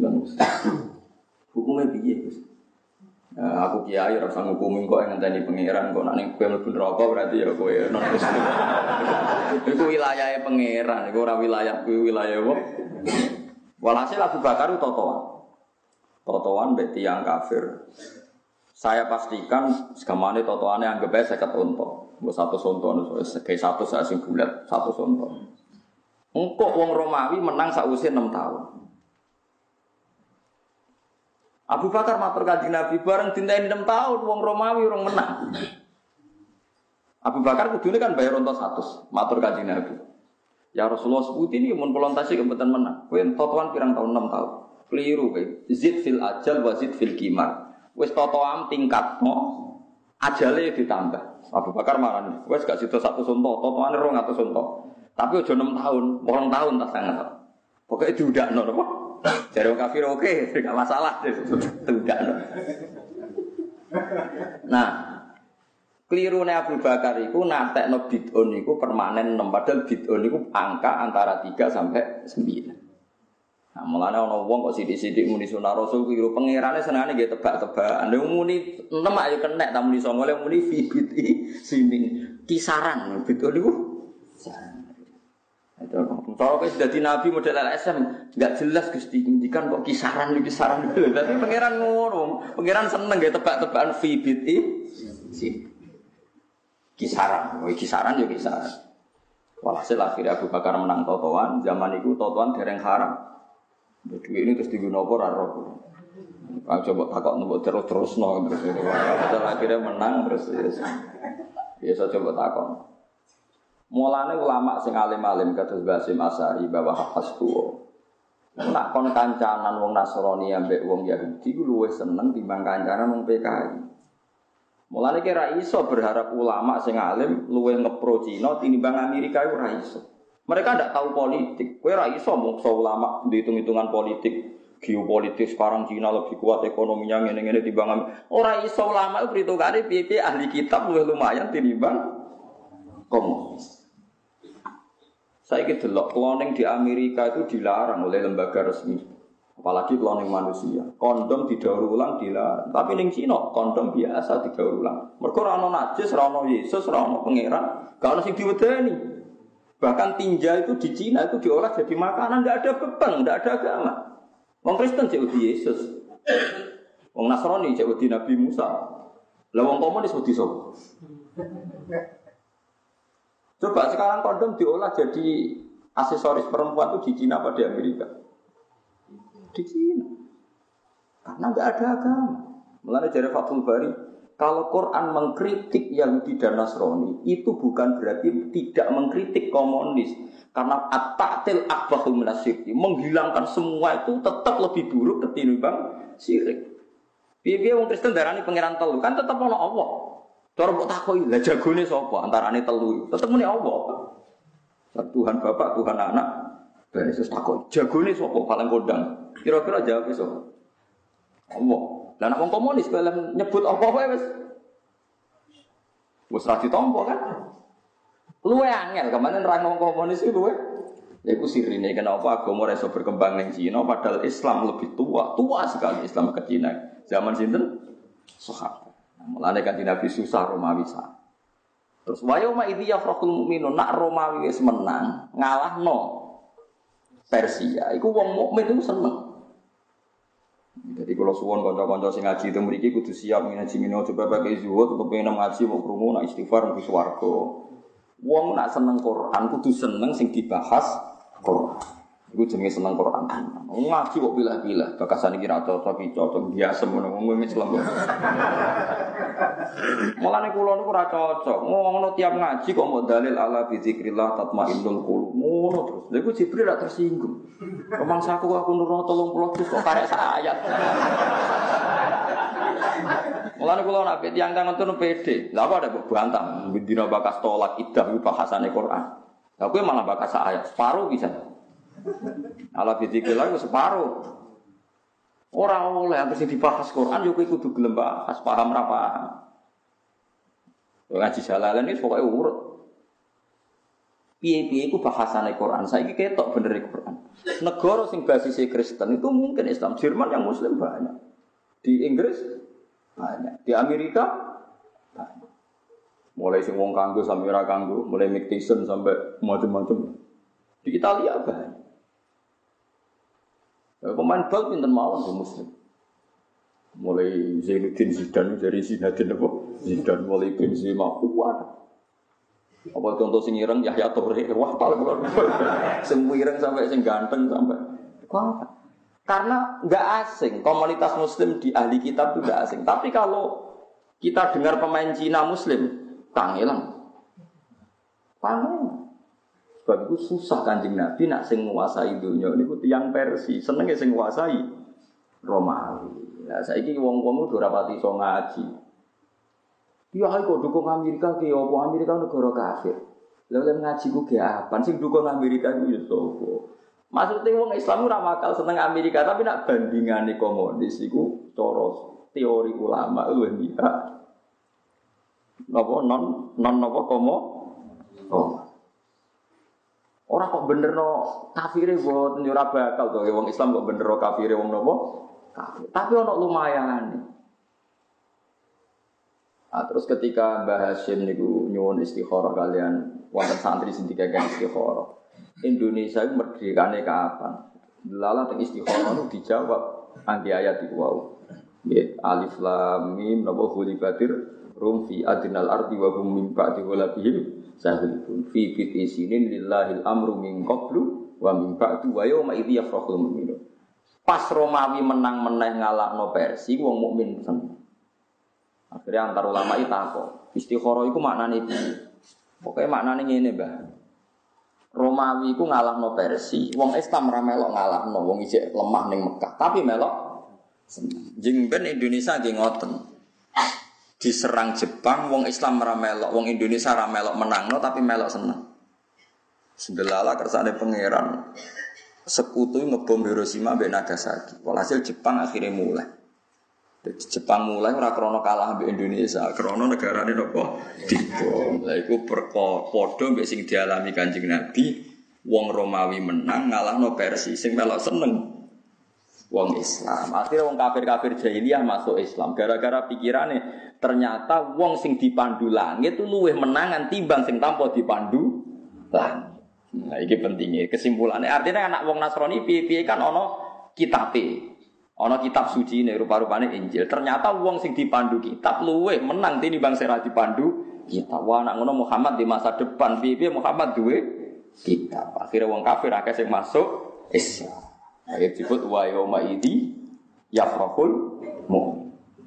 Speaker 1: Non Hukumnya piye, Gus? Nah, aku kiai rasa ngukumi kok ngenteni pangeran kok nak ning kowe mlebu berarti ya kowe non muslim. Iku wilayahnya pangeran, iku ora wilayah kuwi wilayah apa? Walhasil Abu Bakar itu totoan. Totoan berarti yang kafir. Saya pastikan segamane totoannya anggap aja saya ketonto. Gue satu sonto, kayak satu saya sing satu sonto. Engkau wong Romawi menang sausia enam tahun. Abu Bakar matur kaji Nabi bareng dintain enam tahun wong Romawi orang menang. Abu Bakar kudune kan bayar untuk satu, matur kaji Nabi. Ya Rasulullah sebut ini mun kolontasi kebetulan menang. Kowe totoan pirang tahun 6 tahun. Keliru kowe. Zid fil ajal wa zid fil kimar. Wis totoam tingkatno ajale ditambah. Abu Bakar marani. Wis gak situ satu sunto, totoane 200 sunto. Tapi aja 6 tahun, 8 tahun tak sangat. Pokoknya diudakno apa? Jare kafir oke, gak masalah. Diudakno. Nah, Keliru nih Abu Bakar itu nanti no bid'un itu permanen enam padahal bid'un itu angka antara 3 sampai 9. Nah, mulane ana wong kok sithik-sithik muni sunah Rasul keliru pangerane senengane nggih tebak-tebakan. Nek muni 6 ayo kenek ta muni 9 lek muni fi sini kisaran niku. Itu Kalau kayak sudah di Nabi model LSM, nggak jelas Gusti ngendikan kok kisaran nih kisaran. Tapi pangeran ngono, pangeran seneng gak tebak-tebakan fibit si kisaran, oh, kisaran ya kisaran. Walhasil akhirnya Abu Bakar menang totoan, zaman itu totoan dereng haram. Duit ini terus digunakan apa raro. Kau coba takut nembok terus terus no terus akhirnya menang terus. Ya saya coba takut. Mulane ulama sing alim-alim kados Basim Asari bahwa hafaz tuwa. Nak kon kancanan wong Nasrani ambek wong Yahudi ku luwih seneng timbang kancanan wong PKI. Mulane kira iso berharap ulama sing alim luwih ngepro Cina tinimbang Amerika ora iso. Mereka ndak tahu politik. Kowe ora iso mungso ulama dihitung-hitungan politik geopolitik sekarang Cina lebih kuat ekonominya ngene-ngene timbang Ora iso ulama itu perhitungane piye-piye ahli kitab luwih lumayan tinimbang komunis. Saya delok cloning di Amerika itu dilarang oleh lembaga resmi. Apalagi cloning manusia. Kondom didaur ulang dilarang. Tapi ning Cina kondom biasa didaur ulang. Mereka rano najis, rano Yesus, rano pangeran. Ada sing diwedeni. Bahkan tinja itu di Cina itu diolah jadi makanan, tidak ada beban, tidak ada agama. Wong Kristen cek Yesus. Wong Nasrani cek Nabi Musa. Lah wong komunis wedi sapa? Coba sekarang kondom diolah jadi aksesoris perempuan itu di Cina apa di Amerika? Di Cina. Karena nggak ada agama. Mulai dari Fathul Bari, kalau Quran mengkritik Yahudi dan Nasrani, itu bukan berarti tidak mengkritik komunis. Karena at-ta'til akbahu menghilangkan semua itu tetap lebih buruk ketimbang syirik. Biar-biar orang Kristen darani pangeran telu kan tetap ono Allah. Cara mbok takoki, lah jagone sapa antarane telu? Tetep muni Allah. Tuhan Bapak, Tuhan Anak. Ben Yesus takut, jagone sapa paling kondang? Kira-kira jawab sapa? Allah. Lah nek wong komunis kalau nyebut apa wae wis wis ra ditampa kan? Luwe angel, ke mana nerang wong komunis itu luwe. Ya itu sirine kenapa agama iso berkembang ning Cina padahal Islam lebih tua, tua sekali Islam ke Cina. Zaman sinten? Sahabat. Mulane kan Nabi susah Romawi sah. Terus wayo ma idhi yafrahul mu'minun nak Romawi wis menang ngalahno Persia. Iku wong mukmin itu seneng. Jadi kalau suwon kanca-kanca sing ngaji itu mriki kudu siap ngaji mino coba pakai zuhud kepengen ngaji mau krungu nak istighfar mesti swarga. Wong nak seneng Quran kudu seneng sing dibahas Quran. Iku jenenge seneng Quran. Ngaji kok pilih-pilih, bakasan iki ra cocok iki cocok biasa ngono wong Islam. Mulane kula niku ora cocok. Ngono tiap ngaji kok mau dalil ala bi zikrillah tatmainnul qulub. Ngono terus. Lha iku Jibril ra tersinggung. Pemangsaku aku nurono 30 juz kok karek ayat. Mulane kula nak tiyang kang ngoten pede. Lah apa ada bantah dina bakas tolak idah bahasane Quran. Lah kowe malah bakas ayat separuh bisa. Ala bidzikir lagi separuh. Orang oleh yang sing dibahas Quran yo kudu gelem bahas, paham ra paham. Ngaji jalalan ini pokoknya urut. Piye-piye itu bahasane Quran. Saya ini ketok bener Quran. Negara sing basisnya Kristen itu mungkin Islam. Jerman yang Muslim banyak. Di Inggris banyak. Di Amerika banyak. Mulai sing wong kanggo sampai ora kanggo, mulai Mick Tyson sampai macam-macam. Di Italia banyak. Ya, pemain bal pinter mawon ke muslim. Mulai Zainuddin Zidane dari Zinedine apa? Zidane mulai Benzema kuat. Apa contoh sing ireng Yahya Toure wah paling sing ireng sampai sing ganteng sampai kuat. Karena nggak asing komunitas muslim di ahli kitab itu nggak asing. Tapi kalau kita dengar pemain Cina muslim, tangilang. Tangilang. Sebab itu susah kanjeng Nabi nak sing nguasai dunia ini tiang Persi, seneng ya sing nguasai Romawi. Nah, saya ini wong wong udah rapati so ngaji. Ya kok dukung Amerika ke apa Amerika negara kafir. Lalu ngaji ku ke apa? Sing dukung Amerika itu ya sopo. Maksudnya wong Islam ora bakal seneng Amerika, tapi nak bandingane komunis iku cara teori ulama lu dia. Napa non non napa komo? Oh. Orang kok bener no kafire buat nyurah bakal tuh, wong Islam kok bener no kafire wong nopo kafir. Tapi ono lumayan. Nah, terus ketika Mbah Hashim niku nyuwun istikharah kalian wonten santri sing dikagem istikharah. Indonesia itu merdekane kapan? Lala teng istikharah itu dijawab anti ayat itu wow. Ya, alif lam mim napa hulibatir rum fi adnal ardi wa hum min ba'di ghalabihim sahilun fi fit isinin lillahil amru min qablu wa min ba'du wa yawma idzi yafrahul mu'minun. Pas Romawi menang meneh ngalahno Persia wong mukmin seneng. Akhirnya antar ulama itu takut. Istikharah itu maknanya piye? Pokoknya maknanya ngene, Mbah. Romawi ku ngalahno Persia, wong Islam ra melok ngalahno wong isih lemah ning Mekah, tapi melok jeng ben Indonesia nggih ngoten. Diserang Jepang, wong Islam ra melok, wong Indonesia ra melok menangno tapi melok seneng. Sedelala kersane pangeran sekutu ngebom Hiroshima mbek Nagasaki. Walhasil Jepang akhirnya mulai. Jadi Jepang mulai ora krono kalah mbek Indonesia, krono negarane napa dibom. Lah iku padha mbek sing dialami Kanjeng Nabi, wong Romawi menang ngalahno Persia sing melok seneng wong Islam. Akhirnya wong kafir-kafir jahiliyah masuk Islam gara-gara pikirane ternyata wong sing dipandu langit itu luwih menangan timbang sing tanpa dipandu langit. Nah, ini pentingnya kesimpulannya. Artinya anak wong Nasrani piye-piye kan ono kitabe. Ono kitab suci ini rupa-rupanya Injil. Ternyata wong sing dipandu kitab luwe menang tini bang serah dipandu kita. Wah anak ngono Muhammad di masa depan piye Muhammad duwe kitab. Akhirnya wong kafir akeh sing masuk Islam. Akhirnya disebut wa yauma idi yafrahul mu'min.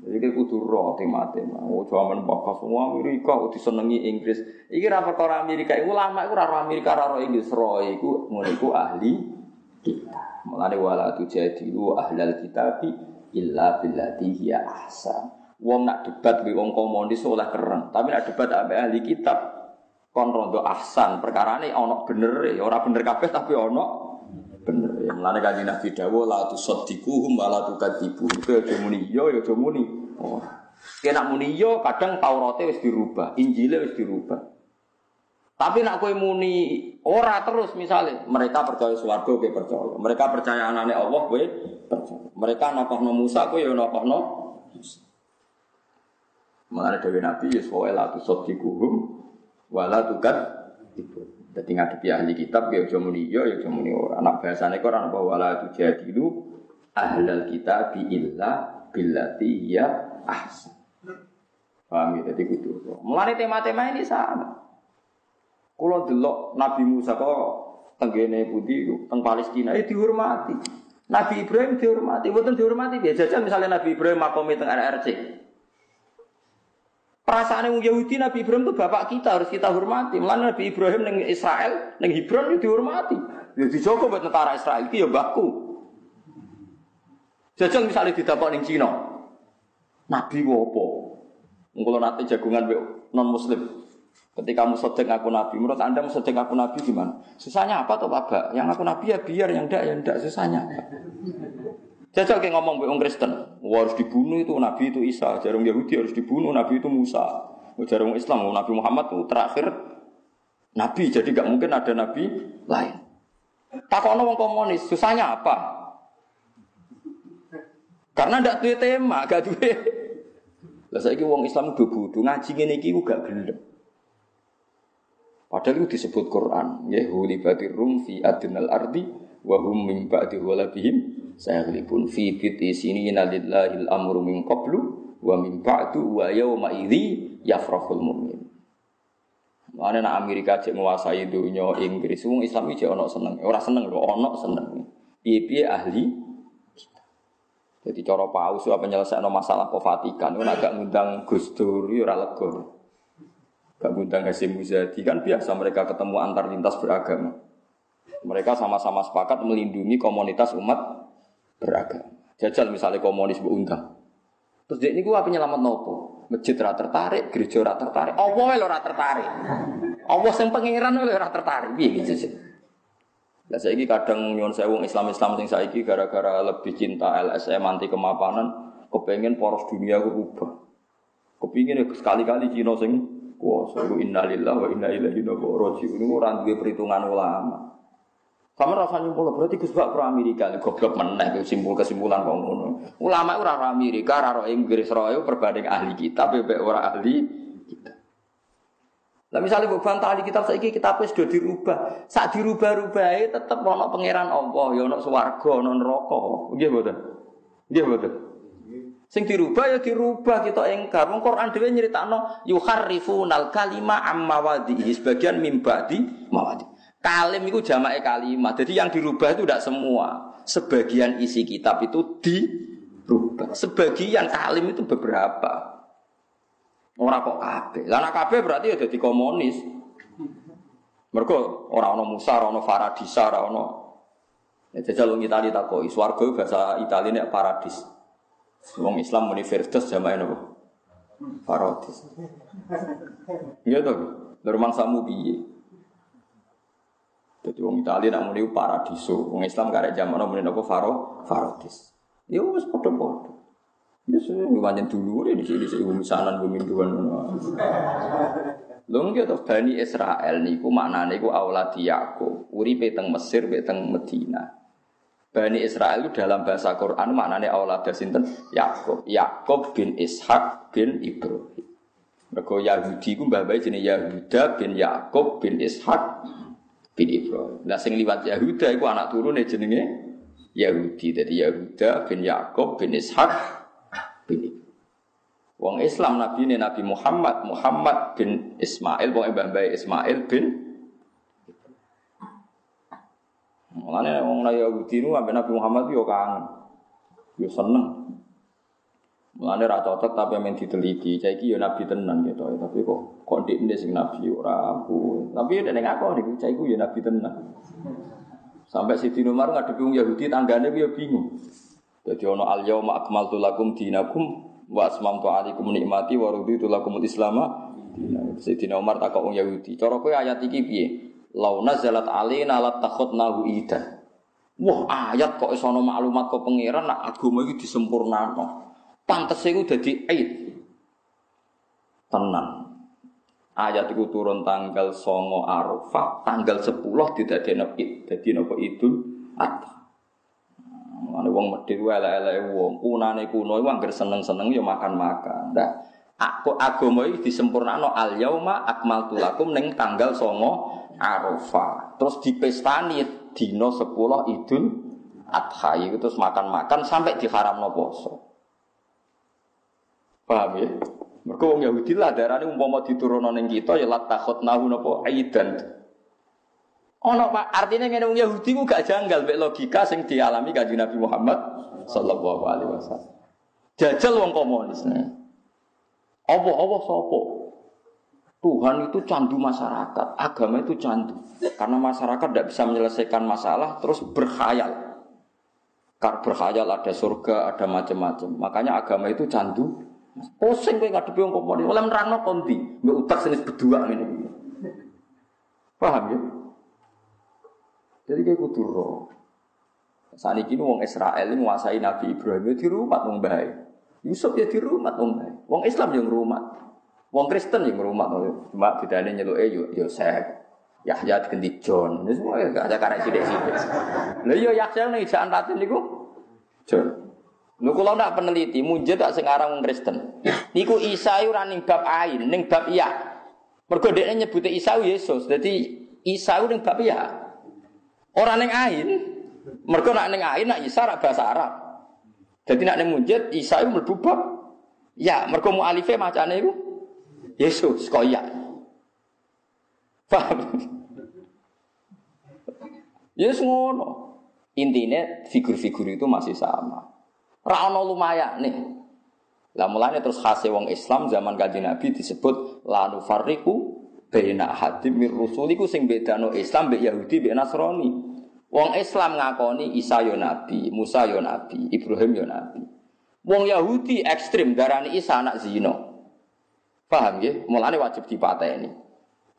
Speaker 1: Jadi kita kudu roh tema-tema. Oh, bakas semua Amerika, udah senengi Inggris. Iki ra perkara Amerika, iku lama iku ra Amerika ra Inggris, roh iku ngono ahli kita. Mulane wala tujadilu ahlal kitabi illa billati hiya ahsan. Wong nak debat mbek wong komunis oleh keren, tapi nak debat ambek ahli kitab kon rondo ahsan. Perkarane ana bener ya ora bener kabeh tapi bener. Ya mulane kanjeng Nabi dawuh la tusaddiquhum wa la tukadzibuhum. Kowe aja muni yo ya aja muni. Oh. Kena muni yo kadang Taurate wis dirubah, Injile wis dirubah. Tapi nak kue muni ora terus misalnya mereka percaya swarga kowe percaya. Mereka percaya anane Allah kowe percaya. Mereka nakohno Musa kowe yo nakohno Musa. Mengenai Dewi Nabi Yus wa la tusaddiquhum wa la tukad itu. Dadi ngadepi ahli kitab ya aja muni ya aja muni ora. Anak bahasane Quran apa wala tujadilu ahlal kitab illa billati ya ahsan. Paham ya? Jadi gitu. Mulai tema-tema ini sama. Kalau delok Nabi Musa kok tenggene putih teng Palestina itu dihormati. Nabi Ibrahim dihormati, bukan dihormati biasa saja misalnya Nabi Ibrahim makomi teng RRC. Perasaan yang Yahudi Nabi Ibrahim itu bapak kita harus kita hormati. Mulanya Nabi Ibrahim neng Israel, neng Hebron itu dihormati. Ya dijogo buat tentara Israel itu ya baku. Jajal misalnya didapat neng Cina. Nabi wopo. Kalau nanti jagungan non Muslim, Ketika musodek aku nabi, menurut anda musodek aku nabi gimana? Susahnya apa tuh Pak? Yang aku nabi ya biar, yang enggak ya enggak susahnya. Jajal kayak ngomong be Kristen, Wah, harus dibunuh itu nabi itu Isa, jarum Yahudi harus dibunuh nabi itu Musa, jarum Islam Nabi Muhammad itu terakhir nabi, jadi nggak mungkin ada nabi lain. Takono wong komunis, susahnya apa? Karena ndak tuh tema, gak duwe. Lah saiki wong Islam do bodho ngaji ngene iki gak gelem. Padahal itu disebut Quran. Ya hulibatir rum fi adnal ardi wa hum min sayaghlibun fi fiti sinina lillahil amru min qablu wa min ba'du wa yawma idzi yafrahul mu'min. Mana nak Amerika cek menguasai dunia Inggris, wong Islam iki ono seneng, ora seneng lho, ono seneng. Piye-piye ahli Jadi cara paus apa penyelesaian masalah ke Vatikan, agak ngundang Gus Dur ya. Gak ngundang Hasim Muzadi kan biasa mereka ketemu antar lintas beragama. Mereka sama-sama sepakat melindungi komunitas umat beragama. Jajal misalnya komunis berundang. Terus dia ini gua penyelamat nopo? Masjid rata tertarik, gereja rata tertarik. Allah lo rata tertarik. Allah yang pangeran lo rata tertarik. Iya gitu sih. Lah saiki kadang nyon sewung Islam-Islam sing saiki gara-gara lebih cinta LSM anti kemapanan, kepengen poros dunia berubah. Kepingin sekali-kali Cina sing kuasa innalillahi wa inna ilaihi raji'un ini ora duwe perhitungan ulama sama rasa nyimpul berarti Gus Bak pro Amerika goblok meneh simpul kesimpulan kok ngono. Ulama ora ora Amerika, ora ora Inggris, ora perbanding ahli kita, bebek ora ahli kita. Lah misalnya mbok bantah di kitab saiki kitab wis sudah dirubah. Sak dirubah-rubahe tetep ana pangeran Allah, ya ana swarga, ana neraka. Nggih mboten? Nggih mboten? Sing dirubah ya dirubah kita engkar. Wong Quran dhewe nyeritakno yuharrifunal kalima amma wadihi sebagian mimba di mawadi. Kalim itu jamaknya kalimat. Jadi yang dirubah itu tidak semua. Sebagian isi kitab itu dirubah. Sebagian kalim itu beberapa. Orang kok kabeh. Lah kabeh berarti ya jadi komunis. Mereka orang ono Musa, orang ono Faradisa, orang ono Ya jajal wong Itali takoi, swarga bahasa Itali ini paradis. Wong Islam muni firdaus jamae napa? Paradis. Iya to. Lur mangsamu piye? Jadi wong Itali nak muni paradiso, wong Islam karek jamak muni napa faro? Paradis. Ya wis padha-padha. Ya sih, banyak dulu di sini di sini misalan bumi tuan. Lho nggih to Bani Israel niku maknane niku auladi Yakub, uripe teng Mesir, teng Medina. Bani Israel itu dalam bahasa Quran maknanya Allah sinten Yakub. Yakub bin Ishak bin Ibrahim. Mereka Yahudi ku mbah jenis Yahuda bin Yakub bin Ishak bin Ibrahim. Nah sing liwat Yahuda itu anak turune jenenge Yahudi. Jadi Yahuda bin Yakub bin Ishak bin Ibrahim. Wong Islam Nabi ini Nabi Muhammad Muhammad bin Ismail, wong mbah Ismail bin Mulane wong la Yahudi nu ambek Nabi Muhammad yo kangen. Yo seneng. Mulane ra cocok tapi men diteliti. Saiki yo nabi tenan gitu. Tapi kok kok ndek sing nabi ora aku. Tapi nek aku niku saiki yo nabi tenan. Sampai Siti Umar ngadepi wong Yahudi tanggane yo bingung. Jadi ono al yauma akmaltu lakum dinakum wa asmamtu alaikum nikmati wa raditu lakum islama. Siti Umar takok wong Yahudi. Cara kowe ayat iki piye? Lau nazalat alina lat nahu idan. Wah, ayat kok iso maklumat kok pangeran nak agama iki disempurnakno. Pantes iku dadi aid. Tenan. Ayat itu turun tanggal songo Arafah, tanggal 10 didadekno id. Dadi napa Idul Adha. Mane wong medhit wae elek-eleke wong, kunane kuno iku anggere seneng-seneng ya makan-makan. Nah, aku agama iki disempurnakno al yauma akmaltu lakum ning tanggal songo Arafah. Terus dipestani dino 10 Idul Adha itu terus makan-makan sampai diharamno poso. Paham ya? Mergo wong Yahudi lah darane umpama diturunno ning kita ya lat nahu napa aidan. Ono Pak, artinya ngene wong Yahudi ku gak janggal mek logika sing dialami Kanjeng Nabi Muhammad sallallahu alaihi wasallam. Jajal wong komunis. Apa-apa sapa? Tuhan itu candu masyarakat, agama itu candu. Karena masyarakat tidak bisa menyelesaikan masalah, terus berkhayal. Karena berkhayal ada surga, ada macam-macam. Makanya agama itu candu. Pusing kowe ngadepi wong komuni, oleh nerangno konti, mbek utak senis berdua ini. Paham ya? Jadi kayak kudu roh. Saat ini wong Israel menguasai Nabi Ibrahim ya di rumah wong baik. Yusuf ya di rumah wong baik. Wong Islam yang rumah. Wong Kristen yang rumah cuma bedane nyeluk eh Yosef. Yahya diganti John. Ini semua ya gak ada karek sithik-sithik. Lah iya Yahya ning ijaan Latin niku John. Kula ndak peneliti, munjid tak sing aran wong Kristen. Niku Isa ora ning bab ain, ning bab iya. Mergo nyebute Isa Yesus. Dadi Isa ning bab iya. Ora ning ain. Mergo nak ning ain nak Isa rak bahasa Arab. Jadi nak ning munjid Isa iku mlebu ya, mergo mualife macane iku Yesus koyak. Paham? Yesus ngono. Intinya figur-figur itu masih sama. Rano lumayan nih. Lah mulanya terus khasnya wong Islam zaman kaji Nabi disebut lanu fariku bena hadim mir rusuliku sing bedano Islam be Yahudi be Nasrani. Wong Islam ngakoni Isa yo nabi, Musa yo nabi, Ibrahim yo nabi. Wong Yahudi ekstrim darani Isa anak zino. Paham ya? Mulane wajib dipateni.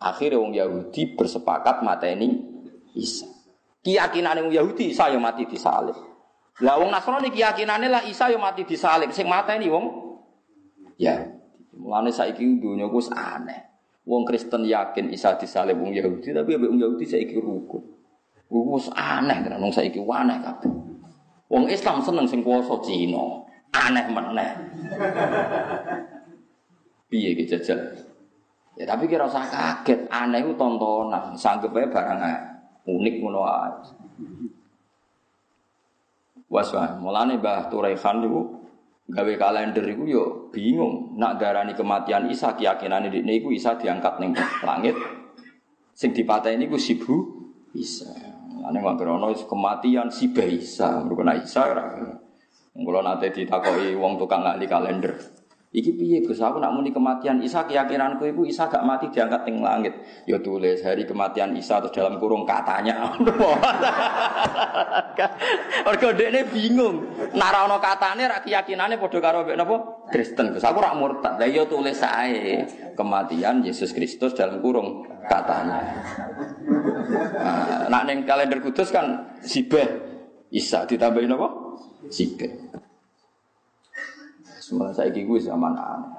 Speaker 1: Akhirnya wong Yahudi bersepakat mateni Isa. Keyakinan wong Yahudi Isa yang mati disalib. Lah wong Nasrani keyakinane lah Isa yang mati disalib. Sing mateni wong ya. Mulane saiki dunya ku aneh. Wong Kristen yakin Isa disalib wong Yahudi tapi wong Yahudi saiki rukun. Wis aneh kan wong saiki aneh kabeh. Wong Islam seneng sing kuwasa Cina. Aneh meneh. Piye iki jajal? Ya tapi kira usah kaget, aneh itu tontonan, sanggup aja barang unik ngono. Was mulane Mbah Turaihan niku gawe kalender iku yo bingung. Nak darani kematian Isa keyakinane dikne iku Isa diangkat ning langit. Sing dipateni iku sibu Isa. Ane ngono kematian si Isa, mergo Isa ora. Mula nate ditakoki wong tukang ahli kalender. Iki piye Gus aku nak muni kematian Isa keyakinanku iku Isa gak mati diangkat ning langit. Ya tulis hari kematian Isa terus dalam kurung katanya. Mergo dekne bingung. Nara ana katane ra keyakinane padha karo mek napa? Kristen. Gus aku rak murtad. Lah ya tulis ae kematian Yesus Kristus dalam kurung katanya. Nah, nak ning kalender kudus kan sibeh Isa ditambahin apa? Sibeh. Semua saya gue zaman aneh.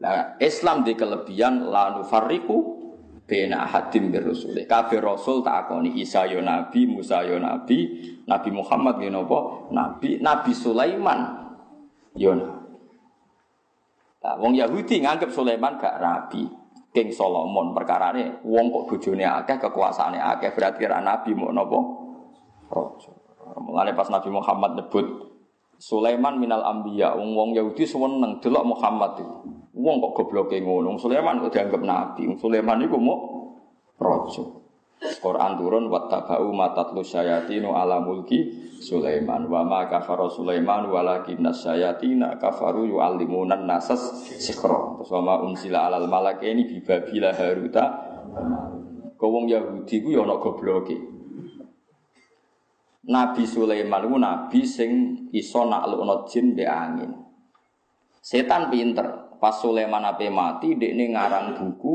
Speaker 1: Nah, Islam di kelebihan lalu fariku bena hadim berusul. Kafir Rasul tak akoni Isa yo Nabi, Musa yo Nabi, Nabi Muhammad yo nopo Nabi, Nabi Sulaiman yo Nabi. Wong Yahudi nganggep Sulaiman gak rabi. King Solomon perkara ini, wong kok bojone akeh, kekuasaane akeh, berarti ra nabi mau nopo? Mulane pas Nabi Muhammad nyebut Sulaiman minal ambiya, wong wong Yahudi seneng delok Muhammad itu. Wong kok gobloke ngono, Sulaiman kok dianggap nabi. Sulaiman iku mau raja. Quran turun wattaba'u matatlu syayatinu ala mulki Sulaiman wa ma kafara Sulaiman walakinna syayatina kafaru yu'allimunan nasas sikra. Terus wa ma unsila alal malakaini bi babila haruta. Kau wong Yahudi ku ya ana gobloke. Nabi Sulaiman itu nabi sing iso naklukno jin angin. Setan pinter. Pas Sulaiman ape mati, dekne ngarang buku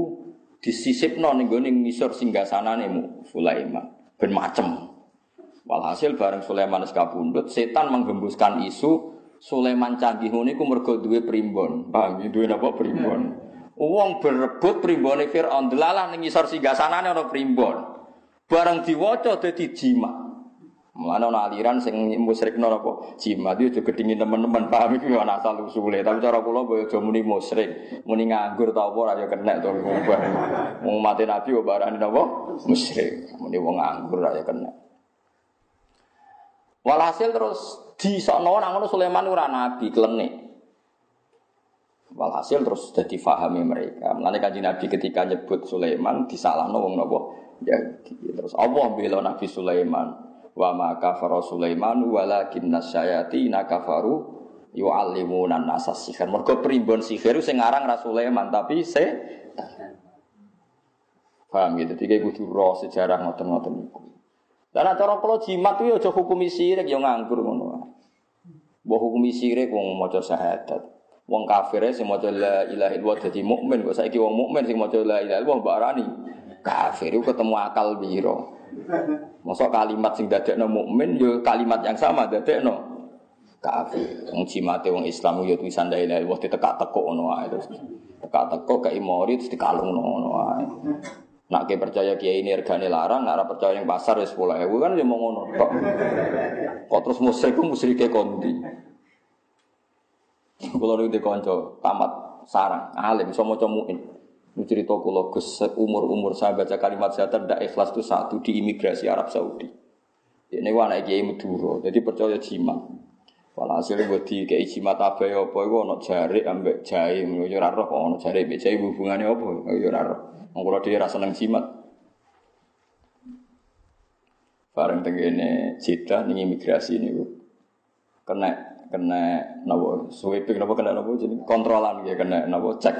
Speaker 1: disisipno ning gone ngisor singgasanane Sulaiman. Ben macem. Walhasil bareng Sulaiman wis kabundut, setan menggembuskan isu Sulaiman canggih ngene iku mergo duwe primbon. Paham? Duwe napa primbon? Wong berebut primbone Firaun delalah ning ngisor singgasanane ana primbon. Bareng diwaca dadi jimat. Mulane ana aliran sing musyrikno apa? Jimat itu dingin teman-teman paham iki ana asal usule. Tapi cara kula aja muni musyrik, muni nganggur ta apa ora kena to wong mati nabi kok barani napa? Musyrik. Muni wong nganggur ya kena. Walhasil terus di sono nang ngono Sulaiman ora nabi klenik. Walhasil terus jadi fahami mereka. Mulane kanjeng Nabi ketika nyebut Sulaiman disalahno wong napa? Ya, terus Allah bela Nabi Sulaiman wa ma kafara Sulaiman walakin nasyayatina kafaru yu'allimuna nasa sihir. Mergo primbon sihir sing aran ra Sulaiman tapi se Paham gitu, tiga kudu roh sejarah ngoten-ngoten iku. Dan cara kalau jimat itu aja hukumi sirik yang nganggur ngono. Mbok hukumi sirik wong maca syahadat. Wong kafir sing maca la ilaha illallah dadi mukmin kok saiki wong mukmin sing maca la ilaha illallah arani kafir itu ketemu akal biro. Masa kalimat sing dadekno mukmin yo kalimat yang sama dadekno kafir. Wong cimate wong Islam yo tulisan la ilaha illallah ditekak-tekuk ngono wae terus. Tekak-tekuk kayak imori terus dikalungno ngono wae. Nak ke percaya kiai ini regane larang, nak percaya yang pasar ya sepuluh ewu kan ya mau ngono. Kok, kok terus musyrik ku musyrike kondi. Kulo niku dikonco tamat sarang, alim iso maca muin. Ini cerita kalau umur-umur saya baca kalimat saya tidak ikhlas itu satu di imigrasi Arab Saudi. Ini anak kiai Madura, jadi percaya jimat. Walhasil gue di kayak jimat apa ya apa, gue nak jari ambek jai, gue jual roh, nak jari ambek jai hubungannya apa, gue jual roh. Kalau dia rasa neng jimat. Bareng tenggene cita nih imigrasi ini gue kena kena nabo sweeping nabo kena nabo jadi kontrolan ya kena nabo cek.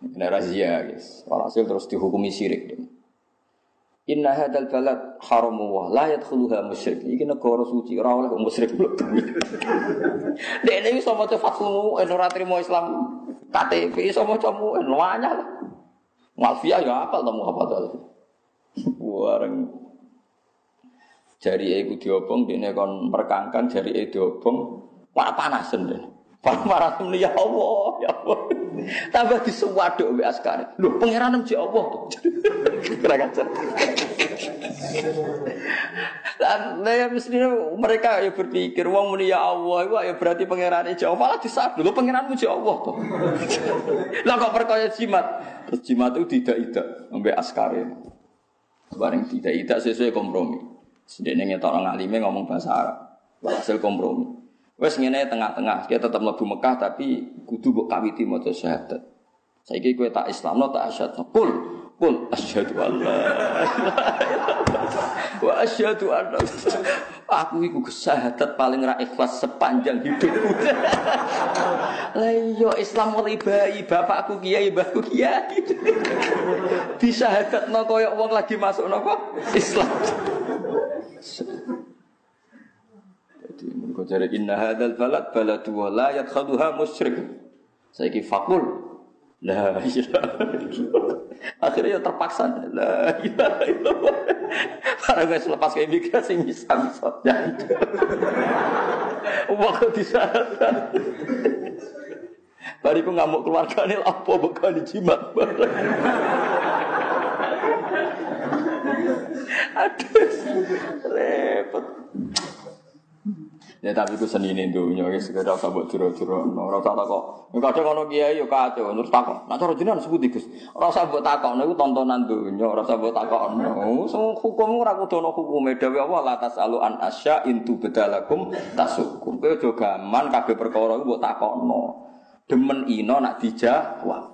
Speaker 1: Kena razia, guys. Walhasil terus dihukumi syirik. Inna hadal balad haramu wa la yadkhuluha musyrik. Iki negara suci ora oleh musyrik mlebu. Dek ini iso maca ora trimo Islam KTP iso maca mu wanyah. Malfia ya apal temu apa to. Wareng jari iku diobong dene kon merkangkan jari e diobong panas-panasen dene. Panas ya Allah, ya Allah. Tambah disuwaduk mbek askare. Lho pangeran nang Allah. Kira Dan ya mestinya mereka ya berpikir wong muni ya Allah itu ya berarti pangeran jauh malah disadu lu pangeranmu ya Allah. Lah kok perkaya jimat. Terus jimat itu tidak tidak sampai askare. Bareng tidak tidak sesuai kompromi. Sedene ngetok alime ngomong bahasa Arab. Hasil kompromi. Wes ngene tengah-tengah, kita tetap mlebu Mekah tapi kudu mbok kawiti maca syahadat. Saiki kowe tak Islamno tak asyhadu. Kul Kul asyhadu an la wa asyhadu anna aku iku kesahadat paling ra ikhlas sepanjang hidupku. Lah iya Islam mulai bayi bapakku kiai mbahku kiai. Disyahadatno koyo wong lagi masuk napa Islam. Mereka cari inna hadzal balad baladu wa la yadkhaluha musyrik. Saiki fakul La ilaha Akhirnya ya terpaksa. La ilaha illallah. Para guys lepas ke imigrasi bisa bisa. Waktu di sana. Bariku ngamuk keluarga ini apa bukan dijimat Aduh, repot. Ya tapi ku seni ini dunia, ya sekedar usah buat jero-jero, ora usah takok. Ya kadang ono kiai yo kacau, terus takok. Nah cara jenengan sebut. Ora usah mbok takok, niku tontonan dunia, usah mbok takok. Semua hukum ora kudu ono hukume dhewe Allah la tasalu an asya intu bedalakum tasukum. Kowe aja gaman kabeh perkara iku mbok takokno. Demen ino nak dijawab.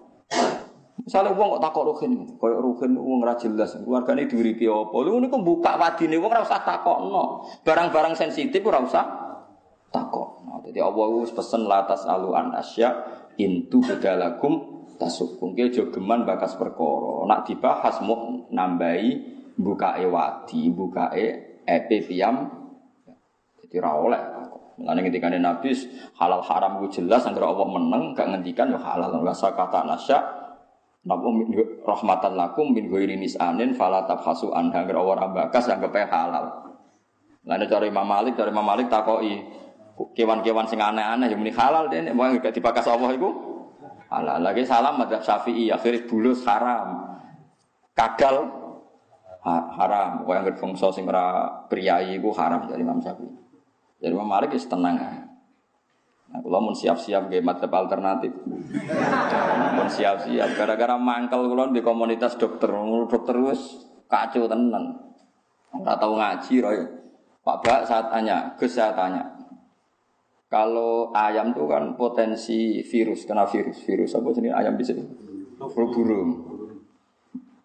Speaker 1: Misalnya uang kok takok rugen, koyok rugen uang ra jelas, keluargane diuripi apa? Lu niku buka wadine wong ora usah takokno. Barang-barang sensitif ora usah takok. Nah, jadi Allah wis pesen latas alu an asya intu bedalakum tasukum. Ki aja geman bakas perkara. Nak dibahas mau nambahi buka wadi, bukae epe piam. Jadi ra oleh Mulane ketika Nabi halal haram ku jelas antara Allah meneng gak ngendikan ya halal wa kata nasya Napa rahmatan lakum min ghairi nisanin fala tabhasu anha ora bakas anggap halal. Lalu cari Imam Malik, cari Imam Malik takoki kewan-kewan sing aneh-aneh yang halal deh, mau gak dipakas Allah itu halal. Lagi salam madzhab Syafi'i akhirnya bulus haram, kadal haram. Kau yang berfungsi sing ora priayi itu haram dari Imam Syafi'i. Jadi Imam Malik itu tenang. Nah, kalau mau siap-siap ke madzhab alternatif, mau siap-siap. Gara-gara mangkel kalau di komunitas dokter, dokter wes kacau tenan. Nggak tahu ngaji, roy. Pak Bak saat tanya, Gus saya tanya, kalau ayam itu kan potensi virus, kena virus. Virus apa jenis ayam bisa? Burung.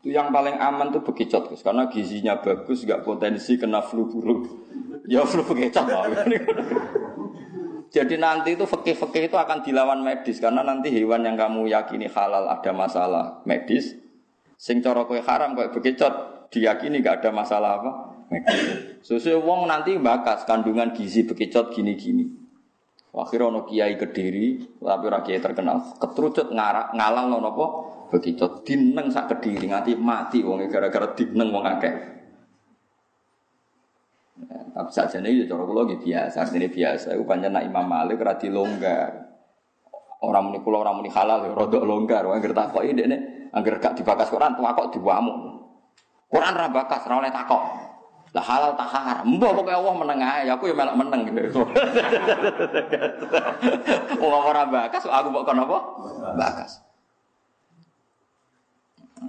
Speaker 1: Itu yang paling aman tuh bekicot, Gus. Karena gizinya bagus, nggak potensi kena flu burung. Ya flu bekicot. Jadi nanti itu fakih-fakih itu akan dilawan medis karena nanti hewan yang kamu yakini halal ada masalah medis, sing cara kowe haram kowe bekicot diyakini gak ada masalah apa medis. Wong nanti bakas kandungan gizi bekicot gini-gini. Akhirnya ono kiai kediri, tapi ora kiai terkenal. Ketrucut ngarak ngalang lo nopo begitu dineng sak kediri nganti mati wong gara-gara dineng wong akeh. Ya, tapi saja nih ya cara kula biasa, artinya biasa. Iku pancen nak Imam Malik ora dilonggar. Orang muni orang muni halal ya rada longgar. Wong anggere takoki dekne anggere gak dibakas Quran tuh kok diwamuk. Quran ra bakas ora oleh takok. Lah halal tak haram. Mbah pokoke Allah meneng ae, aku ya melok meneng gitu. Wong ora bakas aku kok kono apa? Bakas.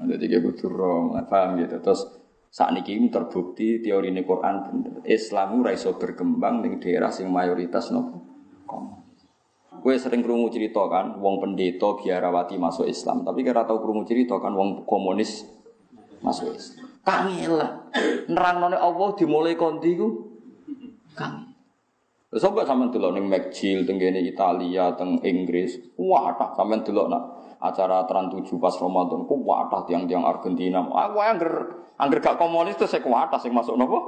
Speaker 1: Jadi kayak butuh rong, paham gitu. Terus saat ini terbukti teori ini Quran bener. Islam ora iso berkembang di daerah sing mayoritas nopo. Gue sering kerungu cerita kan, wong pendeta biarawati masuk Islam, tapi kira tahu kerungu cerita kan, wong komunis masuk Islam. Kangil. Nerangnone Allah dimulai kondi ku kangil. Sobat sampean delok ning McGill teng Italia, teng Inggris. Wah, tak sampean delok nak acara Trans 7 pas Ramadan ku wadah tiang-tiang Argentina. Aku angger angger gak komunis tuh saya kuatah sing masuk nopo?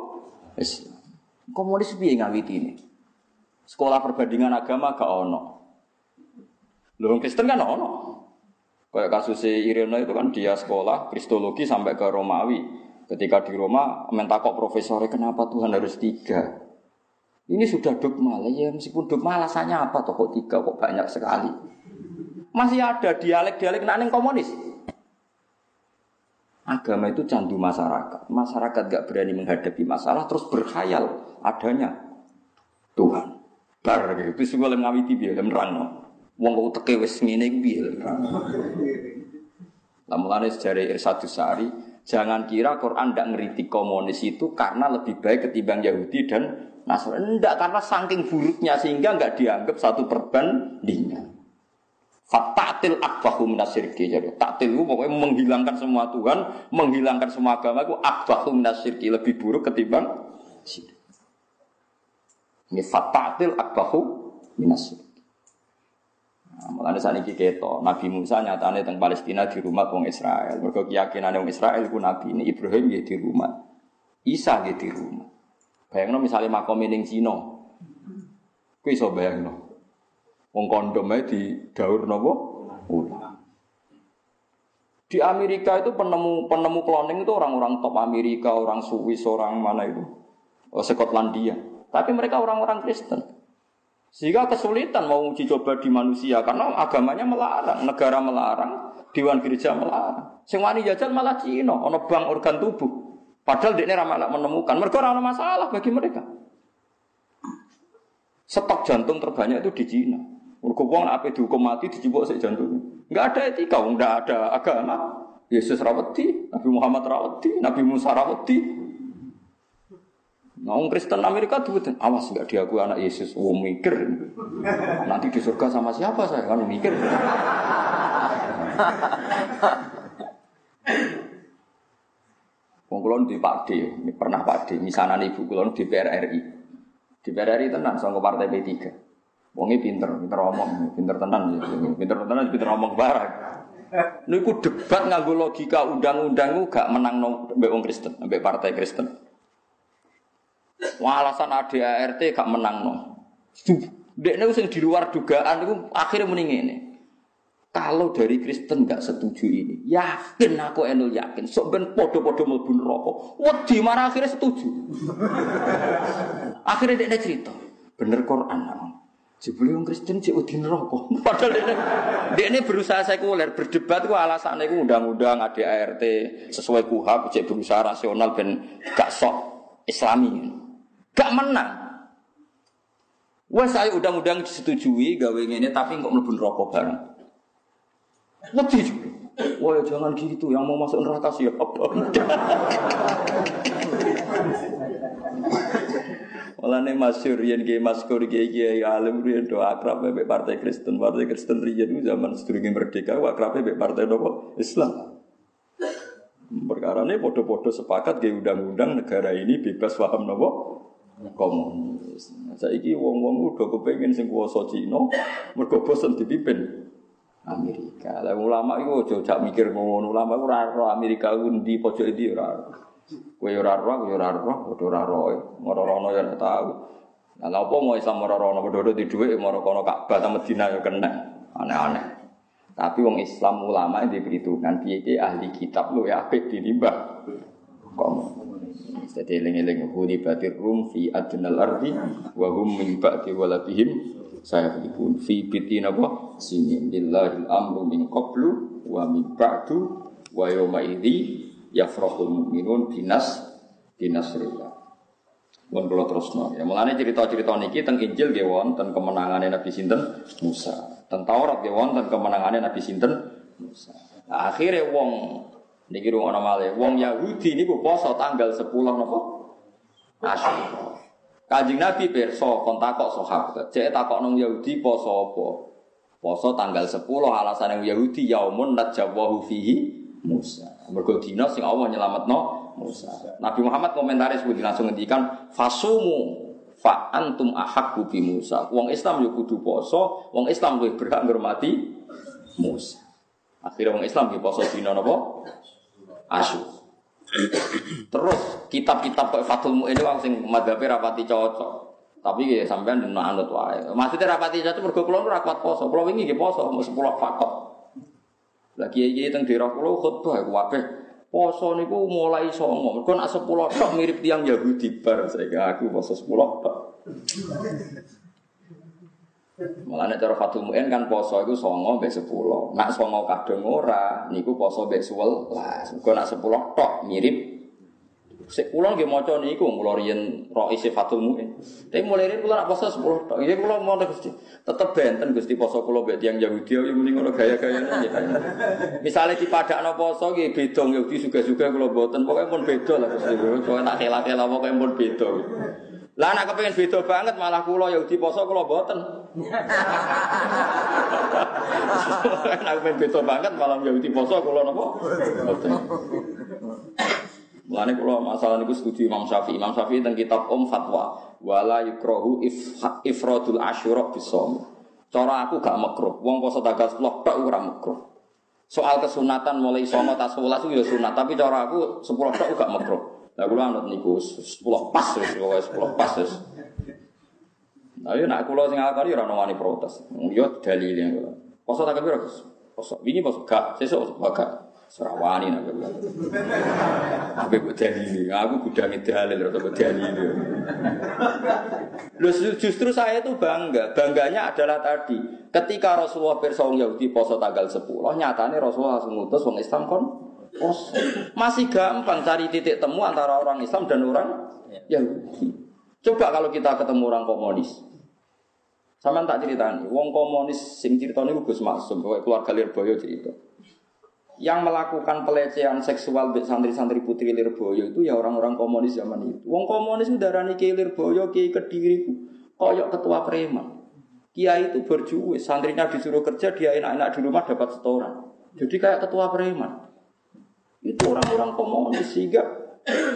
Speaker 1: Islam. Komunis piye ngawiti ini? Sekolah perbandingan agama gak ono. Lho Kristen kan ono. Kayak kasus Irina itu kan dia sekolah Kristologi sampai ke Romawi. Ketika di Roma, mentakok profesornya kenapa Tuhan harus tiga? Ini sudah dogma lah ya, meskipun dogma alasannya apa toh kok tiga kok banyak sekali. Masih ada dialek-dialek naning komunis. Agama itu candu masyarakat. Masyarakat gak berani menghadapi masalah terus berkhayal adanya Tuhan. Bar gitu sing oleh ngawiti piye lem nerangno. Wong kok teke wis ngene iku piye lem Lah mulane sejarah Sari, jangan kira Quran ndak ngeritik komunis itu karena lebih baik ketimbang Yahudi dan Nasrani. Enggak, karena saking buruknya sehingga nggak dianggap satu perbandingan. Fatatil akbahu minasirki. Jadi taktil itu pokoknya menghilangkan semua Tuhan, menghilangkan semua agama itu akbahu minasirki. Lebih buruk ketimbang. Ini fatatil akbahu minasirki. Mulane saat ini keto, Nabi Musa nyatanya tentang Palestina di rumah orang Israel. Mereka keyakinan orang Israel itu Nabi ini Ibrahim ya di rumah, Isa ya di rumah. Bayangno misalnya makom ini Cina, kau iso bayangno. Wong kondomnya di daur ulang. Di Amerika itu penemu penemu cloning itu orang-orang top Amerika, orang Swiss, orang mana itu, oh, Skotlandia. Tapi mereka orang-orang Kristen. Sehingga kesulitan mau uji coba di manusia karena agamanya melarang, negara melarang, dewan gereja melarang. Sing wani jajan malah Cina, ono bank organ tubuh. Padahal dia ramalak menemukan, mereka orang masalah bagi mereka. Stok jantung terbanyak itu di Cina. Mereka uang apa dihukum mati dijebok sik jantung. Enggak ada etika, enggak ada agama. Yesus rawati, Nabi Muhammad rawati, Nabi Musa rawati, Nah, Kristen Amerika tuh awas nggak diakui anak Yesus. Oh mikir, nanti di surga sama siapa saya kan mikir. Kulon di Pak D, pernah Pak D, misalnya ibu kulon di PRRI. Di PRRI tenan sama partai P3. Wongnya pinter, pinter omong, pinter tenan, pinter tenan, pinter omong barang. Niku debat nganggo logika undang-undang gak menang wong Kristen, partai Kristen. Wah, alasan ADART gak menang no. Dekne sing di luar dugaan itu akhirnya mending ini. Kalau dari Kristen nggak setuju ini, yakin aku enul yakin, sok ben podo-podo mlebu neraka. Wedi marah akhirnya setuju. akhirnya dia cerita, bener Quran. Jebule wong Kristen cek wedi neraka. Padahal dia, dia ini berusaha sekuler, berdebat ku alasannya ku undang-undang ADART sesuai kuhab, cek berusaha rasional ben gak sok Islami. Gak menang. Wes saya undang-undang disetujui gawe ini tapi kok mlebu neraka bareng. Wedi juga. Wah jangan gitu, yang mau masuk neraka siapa? Malah nih masyur yang gay maskur gay gay alim rian doa akrab be partai Kristen partai Kristen itu zaman sedurunge merdeka akrab be partai nopo Islam. Perkara ini podo-podo sepakat gay undang-undang negara ini bebas paham nopo komunis. Saiki wong-wong udah kepengen sing kuasa Cina, mergo bosen dipimpin Amerika. Lah ulama iku aja jak mikir ngono. Ulama iku ora ro Amerika ku ndi pojok ndi ora. Kowe ora ro, kowe ora ro, padha ora ro. Ngoro-rono ya ora tau. Lah lha apa mau Islam ora-rono padha di dhuwit moro kono Ka'bah ta Madinah ya kena. Aneh-aneh. Tapi wong Islam ulama yang diperhitungkan piye ahli kitab lu ya apik dinimbang. Kok jadi eling-eling huni batir rum fi adnal ardi wa hum min ba'di walabihim saya pun fi bitin apa sini lillahil amru min qablu wa min ba'du wa yawma idzi yafrahul mu'minun binas binasrillah kalau terus no. Ya mulane cerita-cerita niki tentang Injil nggih wonten kemenangannya Nabi sinten Musa. Tentang Taurat nggih wonten kemenangannya Nabi sinten Musa. Nah, akhirnya wong Niki ana malih. Wong Yahudi niku poso tanggal 10 napa? Asyura. Kanjeng Nabi pirsa kon takok sahabat. Cek takok nang Yahudi poso apa? Poso tanggal 10 alasan yang Yahudi yaumun najwahu fihi Musa. Mergo dina sing Allah nyelametno Musa. Nabi Muhammad komentaris budi langsung ngendikan fasumu fa antum ahakku bi Musa. Wong Islam yo kudu poso, wong Islam luwih berhak ngurmati Musa. Akhirnya wong Islam di poso dina napa? Asu. Terus kitab-kitab kayak Fathul Mu'in itu sing madhabe rapati cocok. Tapi ya sampean dina anut wae. Maksudnya rapati cocok mergo kula ora kuat poso. Kula wingi nggih poso mau 10 fakot. Lah kiai-kiai teng daerah kula khutbah kabeh poso niku mulai songo. Mergo nek 10 tok mirip tiang Yahudi bar saya aku poso 10 tok. Mulane cara Fatul Muin kan poso iku songo mbek 10. Nak songo kadung ora niku poso mbek 11. Muga nak 10 tok mirip Sik kula nggih maca niku kula riyen Rais Fatul Muin. Tapi mulai riyen kula poso 10 tok. Iki kula mau Gusti. Tetep benten Gusti poso kula mbek tiyang Yahudi yo muni ngono gaya-gayane nggih. Misale dipadakno poso nggih beda Yahudi suga-suga kula mboten. Pokoke pun beda lah Gusti. Pokoke tak kela-kela pokoke pun beda. Lah anak kepengen beda banget malah kula Yahudi poso kula mboten. Anak kepengen beda banget malah Yahudi poso kula napa? Mboten. Mulane kula masalah niku setuju Imam Syafi'i. Imam Syafi'i teng kitab Om Fatwa, wala yukrahu if, ifradul asyura bisom. Cara aku gak makruh. Wong poso tanggal 10 tok ora makruh. Soal kesunatan mulai somo tas 11 itu ya sunat, tapi cara aku 10 tok gak makruh. Lah kula anut niku 10 pas wis pokoke 10 pas. Nah, yo nak kula sing akali ora ono wani protes. Yo dalile kula. Poso tanggal piro, Gus? Poso. Wingi poso gak, sesuk gak. Serawani nak kula. Tapi kok dalile, aku gudangi dalil ora kok dalile. Loh justru saya itu bangga. Bangganya adalah tadi, ketika Rasulullah pirsa Yahudi poso tanggal 10, nyatane Rasulullah langsung ngutus wong Islam kon poso. Masih gampang cari titik temu antara orang Islam dan orang Yahudi. Coba kalau kita ketemu orang komunis. Sama tak ceritani, wong komunis sing ceritanya Gus Maksum, keluarga Lirboyo cerita. Yang melakukan pelecehan seksual santri-santri putri Lirboyo itu ya orang-orang komunis zaman itu. Wong komunis itu darani Kiai Lirboyo, Kiai Kediri, koyok ketua preman. Kiai itu berjuwe, santrinya disuruh kerja, dia enak-enak di rumah dapat setoran. Jadi kayak ketua preman. Itu orang-orang komunis sehingga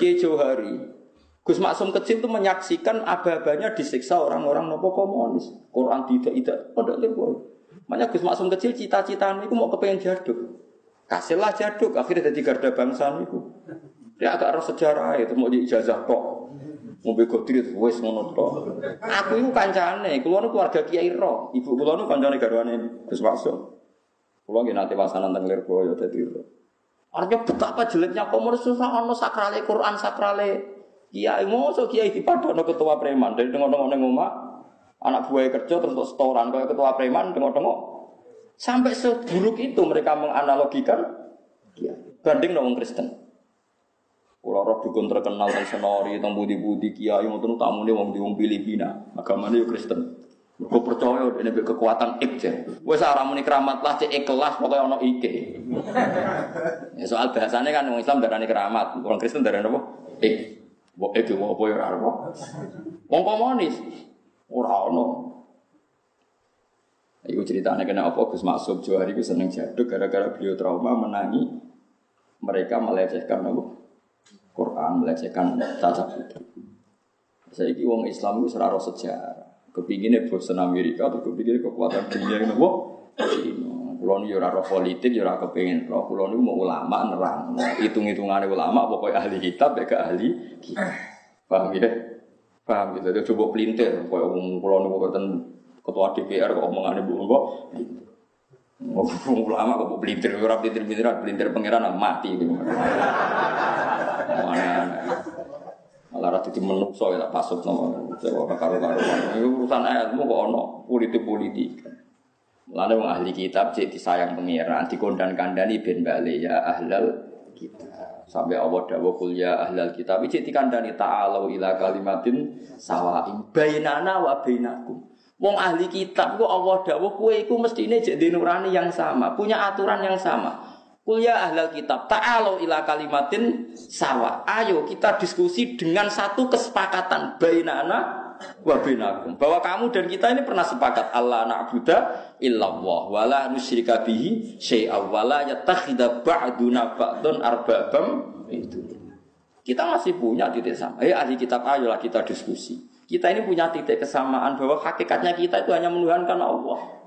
Speaker 1: Kiai Johari Gus Maksum kecil itu menyaksikan abah-abahnya disiksa orang-orang nopo komunis. Quran tidak tidak pondok lebo. Makanya Gus Maksum kecil cita-citanya itu mau kepengen jaduk. Kasihlah jaduk, akhirnya jadi garda bangsa itu. Dia agak harus sejarah itu mau di ijazah kok. Mau begodri itu wes ngono Aku itu kancane, keluar keluarga Kiai Ro. Ibu nu kancane garwane Gus Maksum. Kula nggih nate pasanan teng Lirboyo dadi Ro. Artinya betapa jeleknya komunis susah ono sakrale Quran sakrale Kiai. Ngoso kiai dipadono ketua preman. Dari tengok-tengok neng omah anak buah kerja terus setoran kayak ketua preman tengok-tengok. Sampai seburuk itu mereka menganalogikan kiai. Banding dong Kristen. Kalau roh dukun terkenal tentang senori, tentang budi-budi kiai, mau tamu nih wong di wong Filipina, agamanya Kristen. Gue percaya ini kekuatan ik je. Wes ora muni keramat lah cek ikhlas pokoknya ono ike. ya soal bahasanya kan orang Islam darani keramat, orang Kristen darani apa? Ik. Mbok iki apa ya ono. Wong komunis ora ono. Iku ceritanya kena apa Gus Maksud Johari itu seneng jaduk gara-gara beliau trauma menangi mereka melecehkan apa? Quran, melecehkan putri. Saya ini Islam itu seraro sejarah. Kepinginnya bosan Amerika atau kepinginnya kekuatan dunia ini apa? Kulo niku ora roh politik, ya ora kepengin roh. Kulo niku mau ulama nerang. Hitung-hitungane ulama pokoknya ahli kitab ya ke ahli kitab. Paham ya? Paham gitu. Dia coba pelintir koyo wong kulo niku boten ketua DPR kok omongane Bu kok. ulama kok pelintir ora pelintir-pelintir, pelintir pangeran mati. Mana malah rati di menungso ya tak pasut nama Jawa karo-karo itu urusan ilmu kok ono politik-politik Lalu wong ahli kitab cek disayang pengiran, dikondan kandani ben bali ya ahlal kitab. Sampai Allah dawuh kul ya ahlal kitab cek dikandani ta'alu ila kalimatin sawaim bainana wa bainakum. Wong ahli kitab ku Allah dawuh kowe iku mestine jek nurani yang sama, punya aturan yang sama. Kul ya ahlal kitab. Ta'alu ila kalimatin sawa. Ayo kita diskusi dengan satu kesepakatan. Bainana wabinakum bahwa kamu dan kita ini pernah sepakat. Allah na'budu illallah. Wala nusyrika bihi syai'a wala yattakhidha ba'duna ba'dun arbabam itu. Kita masih punya titik sama. Eh ahli kitab ayolah kita diskusi. Kita ini punya titik kesamaan bahwa hakikatnya kita itu hanya menuhankan Allah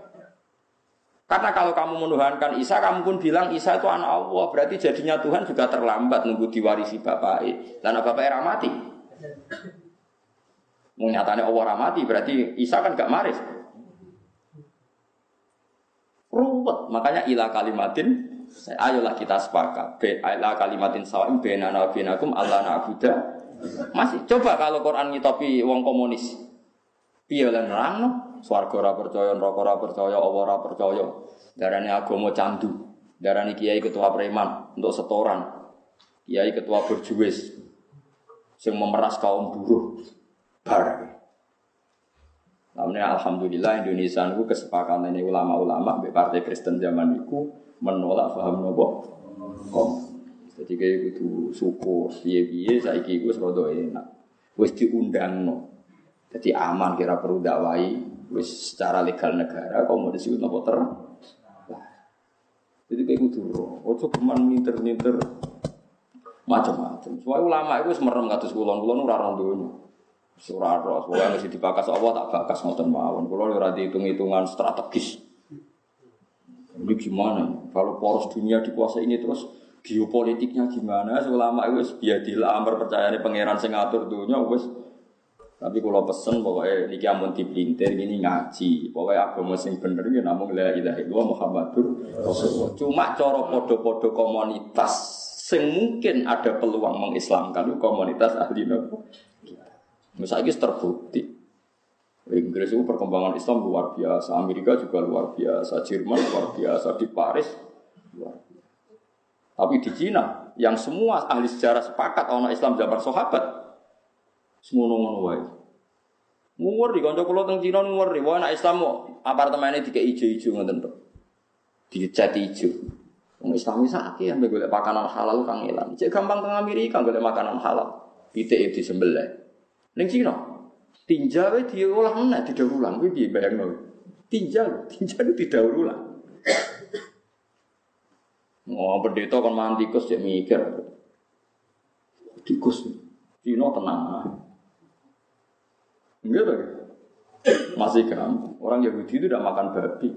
Speaker 1: karena kalau kamu menuhankan Isa, kamu pun bilang Isa itu anak Allah, berarti jadinya Tuhan juga terlambat nunggu diwarisi bapak. Dan bapak era mati. Nyatanya Allah ramati berarti Isa kan gak maris. Ruwet, makanya ilah kalimatin ayolah kita sepakat. Ilah kalimatin sawim benana benakum Allah na'budah. Masih coba kalau Quran ngitopi wong komunis. Piye lan nerangno? Swarga ora percaya, neraka ora percaya, Allah ora percaya. Darane agama candu. Darane kiai ketua preman untuk setoran. Kiai ketua berjuwis sing memeras kaum buruh. Bar. Namanya Alhamdulillah Indonesia itu kesepakatan ini ulama-ulama di Partai Kristen zaman itu menolak paham nopo kom. Jadi kayak gitu syukur, biye-biye saya gue serodo enak. Diundang no. Jadi aman kira perlu dakwai, wes secara legal negara mau disebut nopo ter. Jadi kayak gitu. Ojo keman minter-minter macam-macam. Soalnya ulama itu semerem kados kulon, kulon ora roh dunya. Surah roh, pokoknya mesti dibakas Allah tak bakas ngoten mawon. Kulo ora dihitung-hitungan strategis. Ini gimana? Kalau poros dunia dikuasai ini terus geopolitiknya gimana? Ulama itu biadil amar percaya ini pangeran sing ngatur dunia wis tapi kalau pesen pokoknya niki amun dipelintir ini ngaji. Pokoknya agama sing bener ya namun la ilaha illallah Muhammadur Rasulullah. Cuma cara podo-podo komunitas sing mungkin ada peluang mengislamkan itu komunitas ahli nopo. Misalnya terbukti. Inggris itu perkembangan Islam luar biasa, Amerika juga luar biasa, Jerman luar biasa, di Paris luar biasa. Tapi di Cina, yang semua ahli sejarah sepakat orang Islam zaman sahabat, semua ngono wae. Nguri kanca kula teng Cina nguri, wah anak Islam kok apartemene dikek ijo-ijo ngoten to. Dicat ijo. Wong Islam iki sakit ambek golek makanan halal kang ilang. Cek gampang teng Amerika golek makanan halal. Pitik itu disembelih. Ning Cina, tinja wae diolah meneh didaur ulang. Kuwi piye bayangno? Tinja tinja itu didaur ulang. Oh, pendeta kan mangan tikus ya mikir. Tikus. Cina tenang. Enggak. Masih gampang. Orang Yahudi itu tidak makan babi.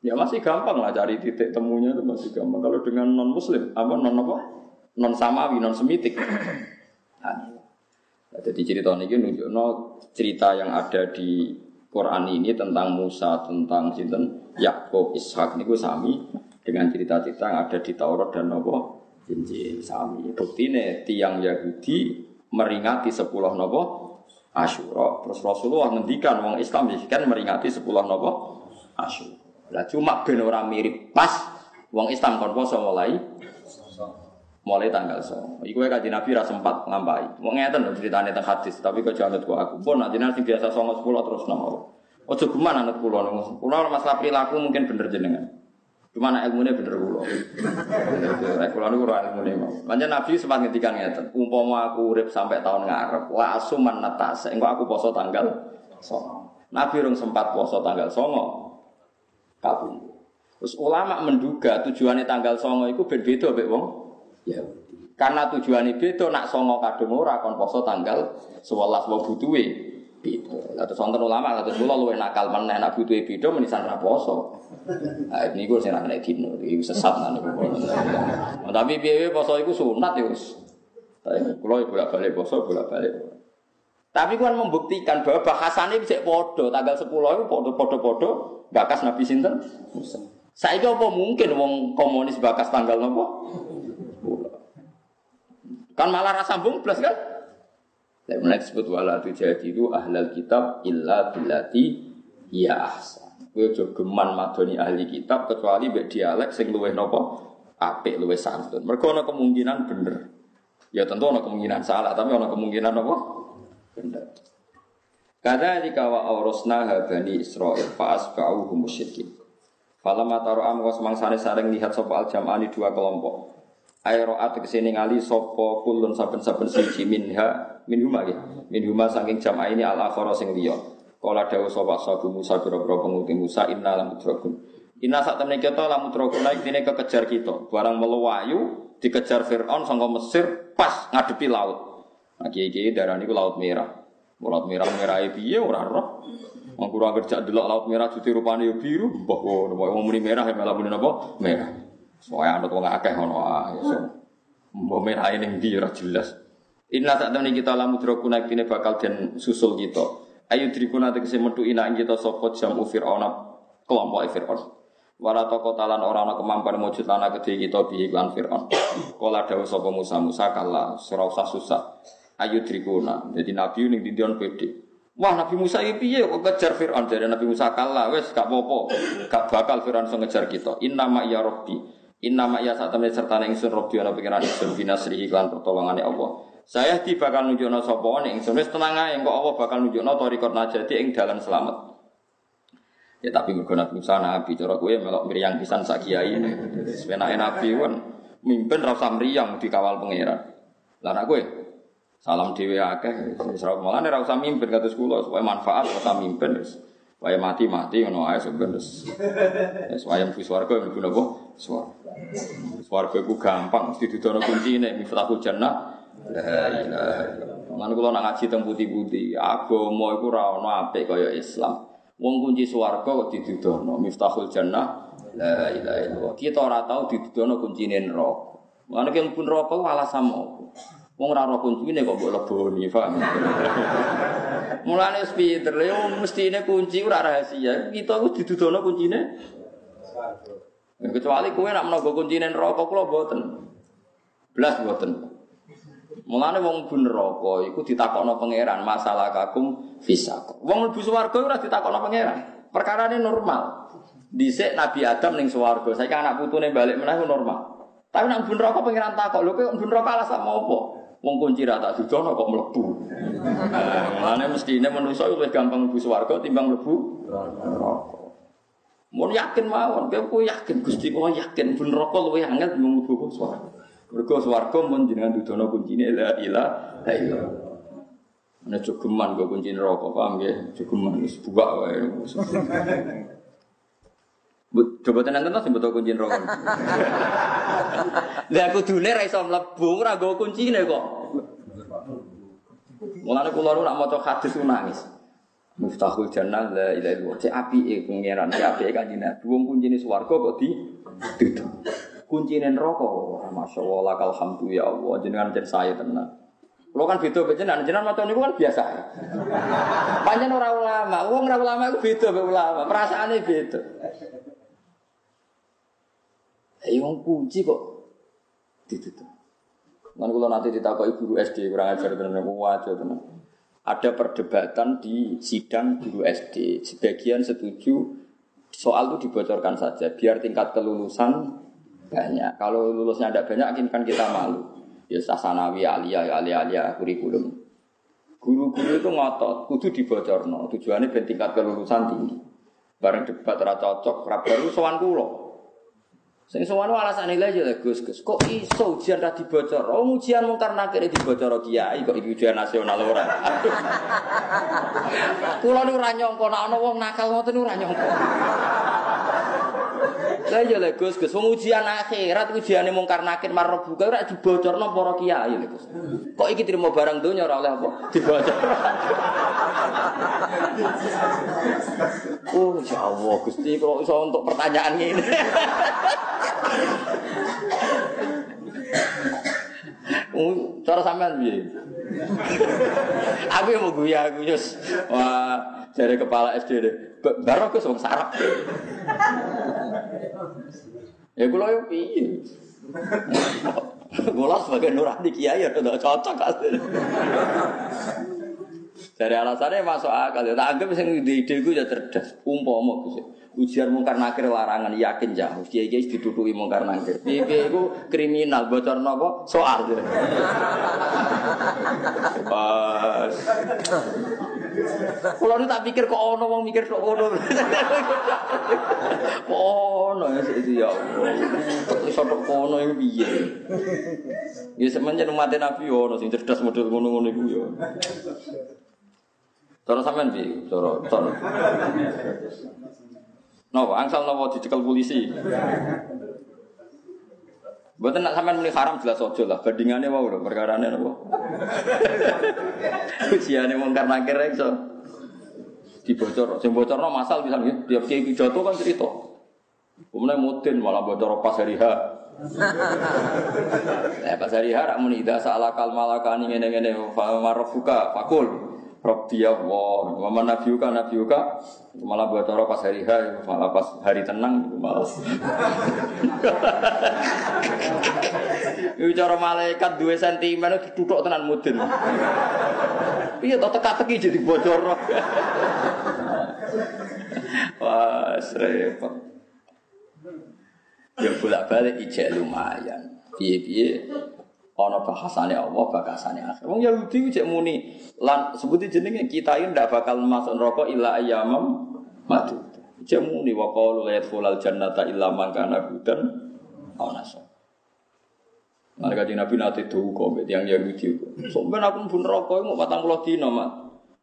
Speaker 1: Ya masih gampang lah cari titik temunya itu masih gampang. Kalau dengan non Muslim, apa non apa? Non samawi, non semitik. Nah, jadi cerita ini nunjuk no, cerita yang ada di Quran ini tentang Musa, tentang sinten Yakub, Ishak ini gue sami dengan cerita-cerita yang ada di Taurat dan Nopo Injil sami. Bukti nih tiang Yahudi meringati sepuluh Nopo Asyura. Terus Rasulullah ngendikan wong Islam kan meringati sepuluh Nopo Asyura. Lah cuma ben ora mirip pas wong Islam kon poso mulai mulai tanggal so. Iku ya kaji Nabi rasa sempat ngampai. Mau ngeten loh ceritanya tentang hadis, tapi kau jangan ku aku. Pun nanti nanti biasa songo sepuluh terus nama. Ojo gimana anak pulau nunggu. Pulau masalah perilaku mungkin bener jenengan. Cuma anak ilmunya bener pulau. Pulau itu kurang ilmunya mau. Macam Nabi sempat ngetikan ngeten. Umpama aku urip sampai tahun ngarep. Wa asuman natas. Engkau aku poso tanggal songo. Nabi rung sempat poso tanggal songo. Kabung. Terus ulama menduga tujuannya tanggal songo itu berbeda bek wong Yahudi. Karena tujuannya beda nak songo kadung ora kon poso tanggal 11 wong butuhe beda. Lah terus wonten ulama kados kula luwih nakal meneh nak butuhe beda menisan ra poso. Nah, gue sing nek dino, iki sesat nang niku. Tapi piye poso iku sunat ya wis. Kulo bolak-balik poso, bolak-balik. Tapi kan membuktikan bahwa bahasannya bisa podo tanggal 10 itu podo podo podo bakas Nabi sinten. Saya apa mungkin wong komunis bakas tanggal nopo? Kan malah rasa sambung plus kan? Saya mulai disebut wala jadi itu ahlal kitab illa bilati ya ahsan. Gue geman madoni ahli kitab kecuali bek dialek sing luweh nopo apik luweh santun. Mereka ada kemungkinan bener. Ya tentu ada kemungkinan salah, tapi ada kemungkinan nopo bener. Kata di kawa aurosna bani Israel faas kau musyrikin. Falam ataro am kos mangsane sareng lihat sopo al jam'ani dua kelompok. Aeroat ke sini ngali sopo kulun saben-saben siji minha minhuma ya minhuma saking jama ini al akhara sing liya. Kala dawuh sapa sabu Musa boro-boro penguti Musa inna lam mudrakun inna sak temene kita lam mudrakun naik dene kekejar kita. Barang melewayu dikejar Firaun sangka Mesir pas ngadepi laut. Nah kiai-kiai darah niku laut merah. Laut merah merah piye? Ora roh. Wong kurang kerja delok laut merah cuti rupane yo biru, mbah ngono, wong muni merah ya malah muni napa? Merah. Soalnya anut wong akeh ngono ae. Mbah merah ning ndi ora jelas. Inna saat temen kita lamu drokuna kini bakal den susul kita. Ayo drikuna tegese metu ina kita sapa jam Fir'aun kelompok Fir'aun. Wala toko talan ora ana kemampuan mujud lana gede kita bi iklan Fir'aun. Kala dawuh sapa Musa Musa kala ora usah susah. Ayo drikuna. Jadi nabi ning dindion pede. Wah Nabi Musa ini piye kok ngejar Fir'aun Jadi Nabi Musa kalah wes gak popo Gak bakal Fir'aun so ngejar kita Inna ma iya Rabbi Inna ma iya saat temen serta ingsun Rabbi ana pengiran ingsun binasri iklan pertolongannya Allah. Saya di bakal nunjukno sapa? Ning ingsun. Wis tenang ae engko Allah bakal nunjukno tarikot najati ing dalan selamat. Ya tapi mergo Nabi Musa nabi cara kowe melok mriyang pisan sak kiai. Ini. Sebenake nabi kan mimpin ra usah mriyang dikawal pangeran. Lah kowe? Salam dhewe akeh. Wis ra mulane ra usah mimpin kados supaya manfaat ora usah. Supaya mati-mati ngono ae sampeyan wis. Wayang mlebu swarga mlebu napa? Swarga. Swarga ku gampang mesti didono kuncine miftahul jannah. La ilaha illallah. Lan kula nak ngaji teng putih-putih, agama iku ora ono apik kaya Islam. Wong kunci swarga kok didudono miftahul jannah la ilaha illallah. Kita ora tau didudono kuncine neraka. Mulane ki pun neraka alasan apa? Wong ora ora kuncine kok mbok leboni, paham? Mulane pinter lho mestine kunci ora rahasia. Kita ku didudono kuncine. Kecuali kowe nak menawa kuncine neraka kula mboten. Blas mboten. Mulane wong bu neraka iku ditakokno pangeran masalah kakum fisaq. Wong mlebu swarga ora ditakokno pangeran. Perkarane normal. Dhisik Nabi Adam ning swarga, saiki anak putune balik meneh normal. Tapi nak bu neraka pangeran takok, lho kowe bu neraka alasan apa? Wong kunci ra tak dudono kok mlebu. Nah, mulane mestine manusa luwih gampang mlebu swarga timbang mlebu neraka. Mun yakin mawon, kowe yakin Gusti kula yakin bu neraka luwih angel mlebu swarga. Mergo swarga mun jenengan dudono kuncine la ilaha illallah. Ana jogeman go kunci neraka, paham nggih? Jogeman wis buak wae. Coba tenan tenan betul kunci neraka. Lah aku dune ra iso mlebu ora go kuncine kok. Mulane kula nu nak maca hadis nangis. Muftahul jannah la ilaha illallah. Cek apike pangeran, cek apike kanjeng Nabi. Wong kuncine swarga kok di duduk kuncine neraka. Masya Allah, lakal hamdu ya Allah, jenengan jadi saya tenang. Kalau kan beda jenengan, jenengan maca niku kan biasa. Panjen ora ulama, wong ora ulama iku beda mek ulama, perasaane beda. Eh wong kunci kok ditutup. Kan kula nanti ditakoki guru SD kurang ajar tenan wajo tenan. Ada perdebatan di sidang guru SD. Sebagian setuju soal itu dibocorkan saja biar tingkat kelulusan banyak. Kalau lulusnya tidak banyak, kan kita malu. Ya sasanawi alia, alia, alia, kurikulum. Guru-guru itu ngotot, kudu dibocorno. Tujuannya ben tingkat kelulusan tinggi. Bareng debat ra cocok, ra baru sowan kula. Sing sowan alasan nilai aja Gus Gus. Kok iso ujian ra dibocor? Oh ujian mungkar nakir dibocor kiai kok iki ujian nasional ora. Kula niku ora nyangka nek ana wong nakal ngoten ora nyangka. Lah iya lho Gus, Gus wong ujian akhirat ujiane mungkar nakir marep buka ora dibocorno para kiai lho Gus. Kok iki trimo barang donya ora oleh apa? Dibocor. oh ya Allah Gusti kalau iso untuk pertanyaan ini. Oh, cara sampean piye? Aku mau guya aku Yus. Wah, dari kepala SD deh. Baru aku wong sarap. Ya kula yo piye? Kula sebagai nurani kiai ya cocok asli. Dari alasannya masuk akal. Tak anggap sing ide gue ya cerdas. Umpama Gus. Ujian mungkar nakir larangan yakin jauh. Kiai kiai dituduhi mungkar nakir. Piye itu kriminal bocor nopo soal. Pas. Kalau tak pikir kok ono wong mikir kok ono. Kok ono ya sih ya Allah. Iso tok ono iki piye. Ya semenjak umat Nabi ono sing cerdas model ngono-ngono iku ya. Cara sampean piye? Cara cara. Nopo angsal nopo dicekel polisi. Buat nak sampean muni haram jelas ojo lah. Bandingannya mau lho perkarane nopo. Ujiane mungkar nakir iso dibocor. Sing bocorno masal bisa nggih. Tiap kiai jatuh kan cerita. Kemudian mutin malah bocor pas hari H. Eh pas hari H rak muni ida salah kal malakani ngene-ngene fa marofuka fakul. Rabbi Allah, wa man nabiyuka nabiyuka malah buat orang pas hari hari, malah pas hari tenang malah. Iku cara malaikat duwe sentimen dituthuk tenan mudin. Iya to teka-teki jadi bocor. Wah, repot. Ya bolak-balik ijek lumayan. Piye-piye ana bahasane Allah, bahasane akhir. Wong Yahudi cek muni lan sebuti jenenge kita ini ndak bakal masuk neraka illa ayyamam madu. Cek muni wa qalu la yadkhulul jannata illa man kana hudan aw nasab. Nah, kaji Nabi nanti tuh kok yang Yahudi. Sampai aku pun rokok mau patang puluh dino mak.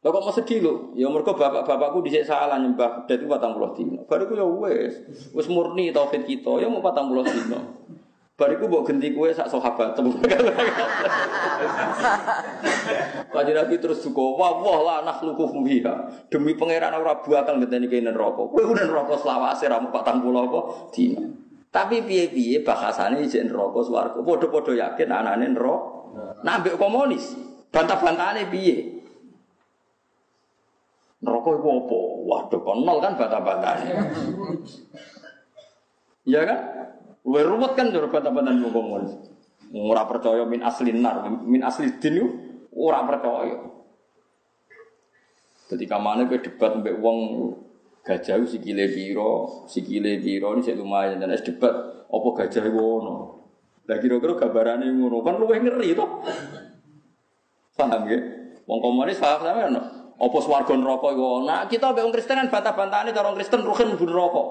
Speaker 1: Kok mau sedih lo? Ya mereka bapak-bapakku dhisik salah nyembah budak itu patang puluh dino. Bariku ya wes, wes murni tauhid kita ya mau patang puluh dino. Bariku mbok genti kue sak sahabat. Kaji Nabi terus duka, wah wah lah lukuh biha. Demi pangeran ora buatan ngenteni kene neraka. Kowe udah neraka selawase ra mau patang puluh apa dino. Tapi piye-piye bahasane ijek neraka swarga. Padha-padha yakin anane neraka. Nah, ambek komunis, bantah-bantahane piye? Neraka iku apa? Waduh, konol kan bantah-bantahane. Iya kan? Luwe ruwet kan jare bantah-bantahan wong komunis. Ora percaya min asli nar, min asli din ora percaya. Ketika mana ke debat mbek wong gajah sikile piro, sikile piro ini saya lumayan dan es debat apa gajah itu ono. Lah kira-kira gambarannya ngono kan luwih ngeri to. Paham ya? Wong komunis paham sampe ono. Apa swarga neraka iku Nah, kita mbek wong Kristen kan bantah-bantahane cara wong Kristen ruhin mlebu neraka.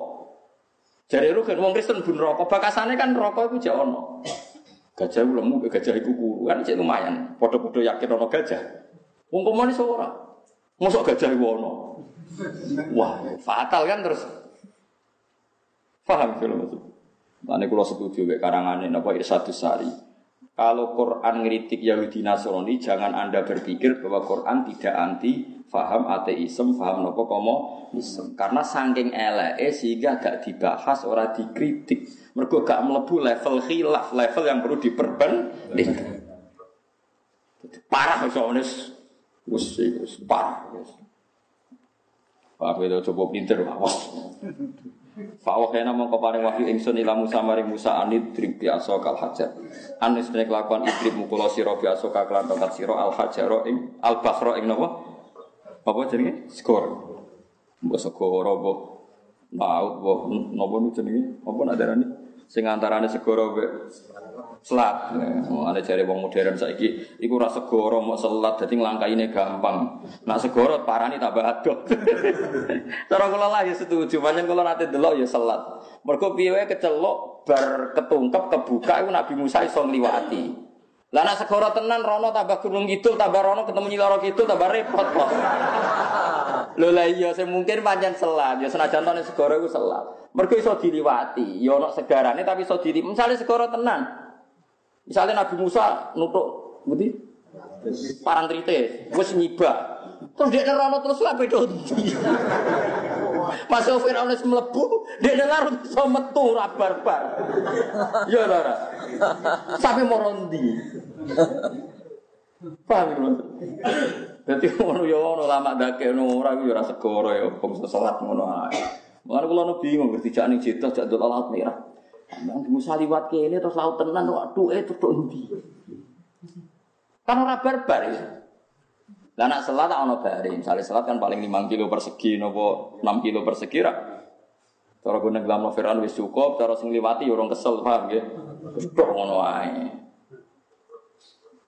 Speaker 1: Jare ruhin wong Kristen mlebu neraka, bakasane kan neraka iku jek ono. Gajah iku lemu, gajah iku kuru kan cek lumayan. Padha-padha yakin ono gajah. Wong komunis ora. Mosok gajah iku ono. Wah, fatal kan terus. Paham kalau maksud? Mana kalau setuju ini apa Irsadus Sari. Kalau Quran ngeritik Yahudi Nasrani, jangan anda berpikir bahwa Quran tidak anti faham ateisme, faham nopo komunisme. Karena saking elek sehingga gak dibahas, orang dikritik. Mereka gak melebu level khilaf, level yang perlu diperbandingkan. Parah soalnya, wes, parah. Pak itu coba pinter, awas. Fawah kena mongko paring wahyu ingsun ila Musa maring Musa anit drib biasa kal hajar. Anis nek lakon idrib mukula sira biasa kaklan tongkat sira al hajaro ing al ing? Apa jenenge? Skor. Mbok skor apa? Laut mbok napa jenenge? Apa nak darani? Sing antarane segoro mbek selat. Nah, ada cari wong modern saiki iku ora segoro mau selat dadi nglangkaine gampang. Nak segoro parani tambah adoh. Cara kula lah ya setuju, pancen kula nate delok ya selat. Piye wae kecelok bar ketungkep kebuka iku Nabi Musa iso ngliwati. Lah nak segoro tenan rono tambah gunung kidul tambah rono ketemu nyiloro kidul tambah repot kok. Lho lah iya mungkin pancen selat, ya senajan tone segoro iku selat. Mergo iso diliwati, ya ono segarane tapi iso dili. Misale segoro tenan, Misalnya Nabi Musa nutuk budi parang trite, wes nyibak. Terus dia nerono terus lah beda Mas Sofir oleh melebu, dia dengar so metu barbar. Ya ora. Sampai morondi. Paham ya Dadi ngono ya ono lama dake ono ora yo ora segoro ya wong salat ngono ae. Mulane kula bingung ngerti jak ning jedah jak dol laut merah. Nang Musa liwat kene terus laut tenan waduh eh terus endi. Kan ora barbar ya. Lah nak selat tak ono bare, misale selat kan paling 5 kilo persegi nopo 6 kilo persegi ra. Cara gue nenggelam noveran wis cukup, cara sing liwati ya orang kesel, paham? Tok ngono.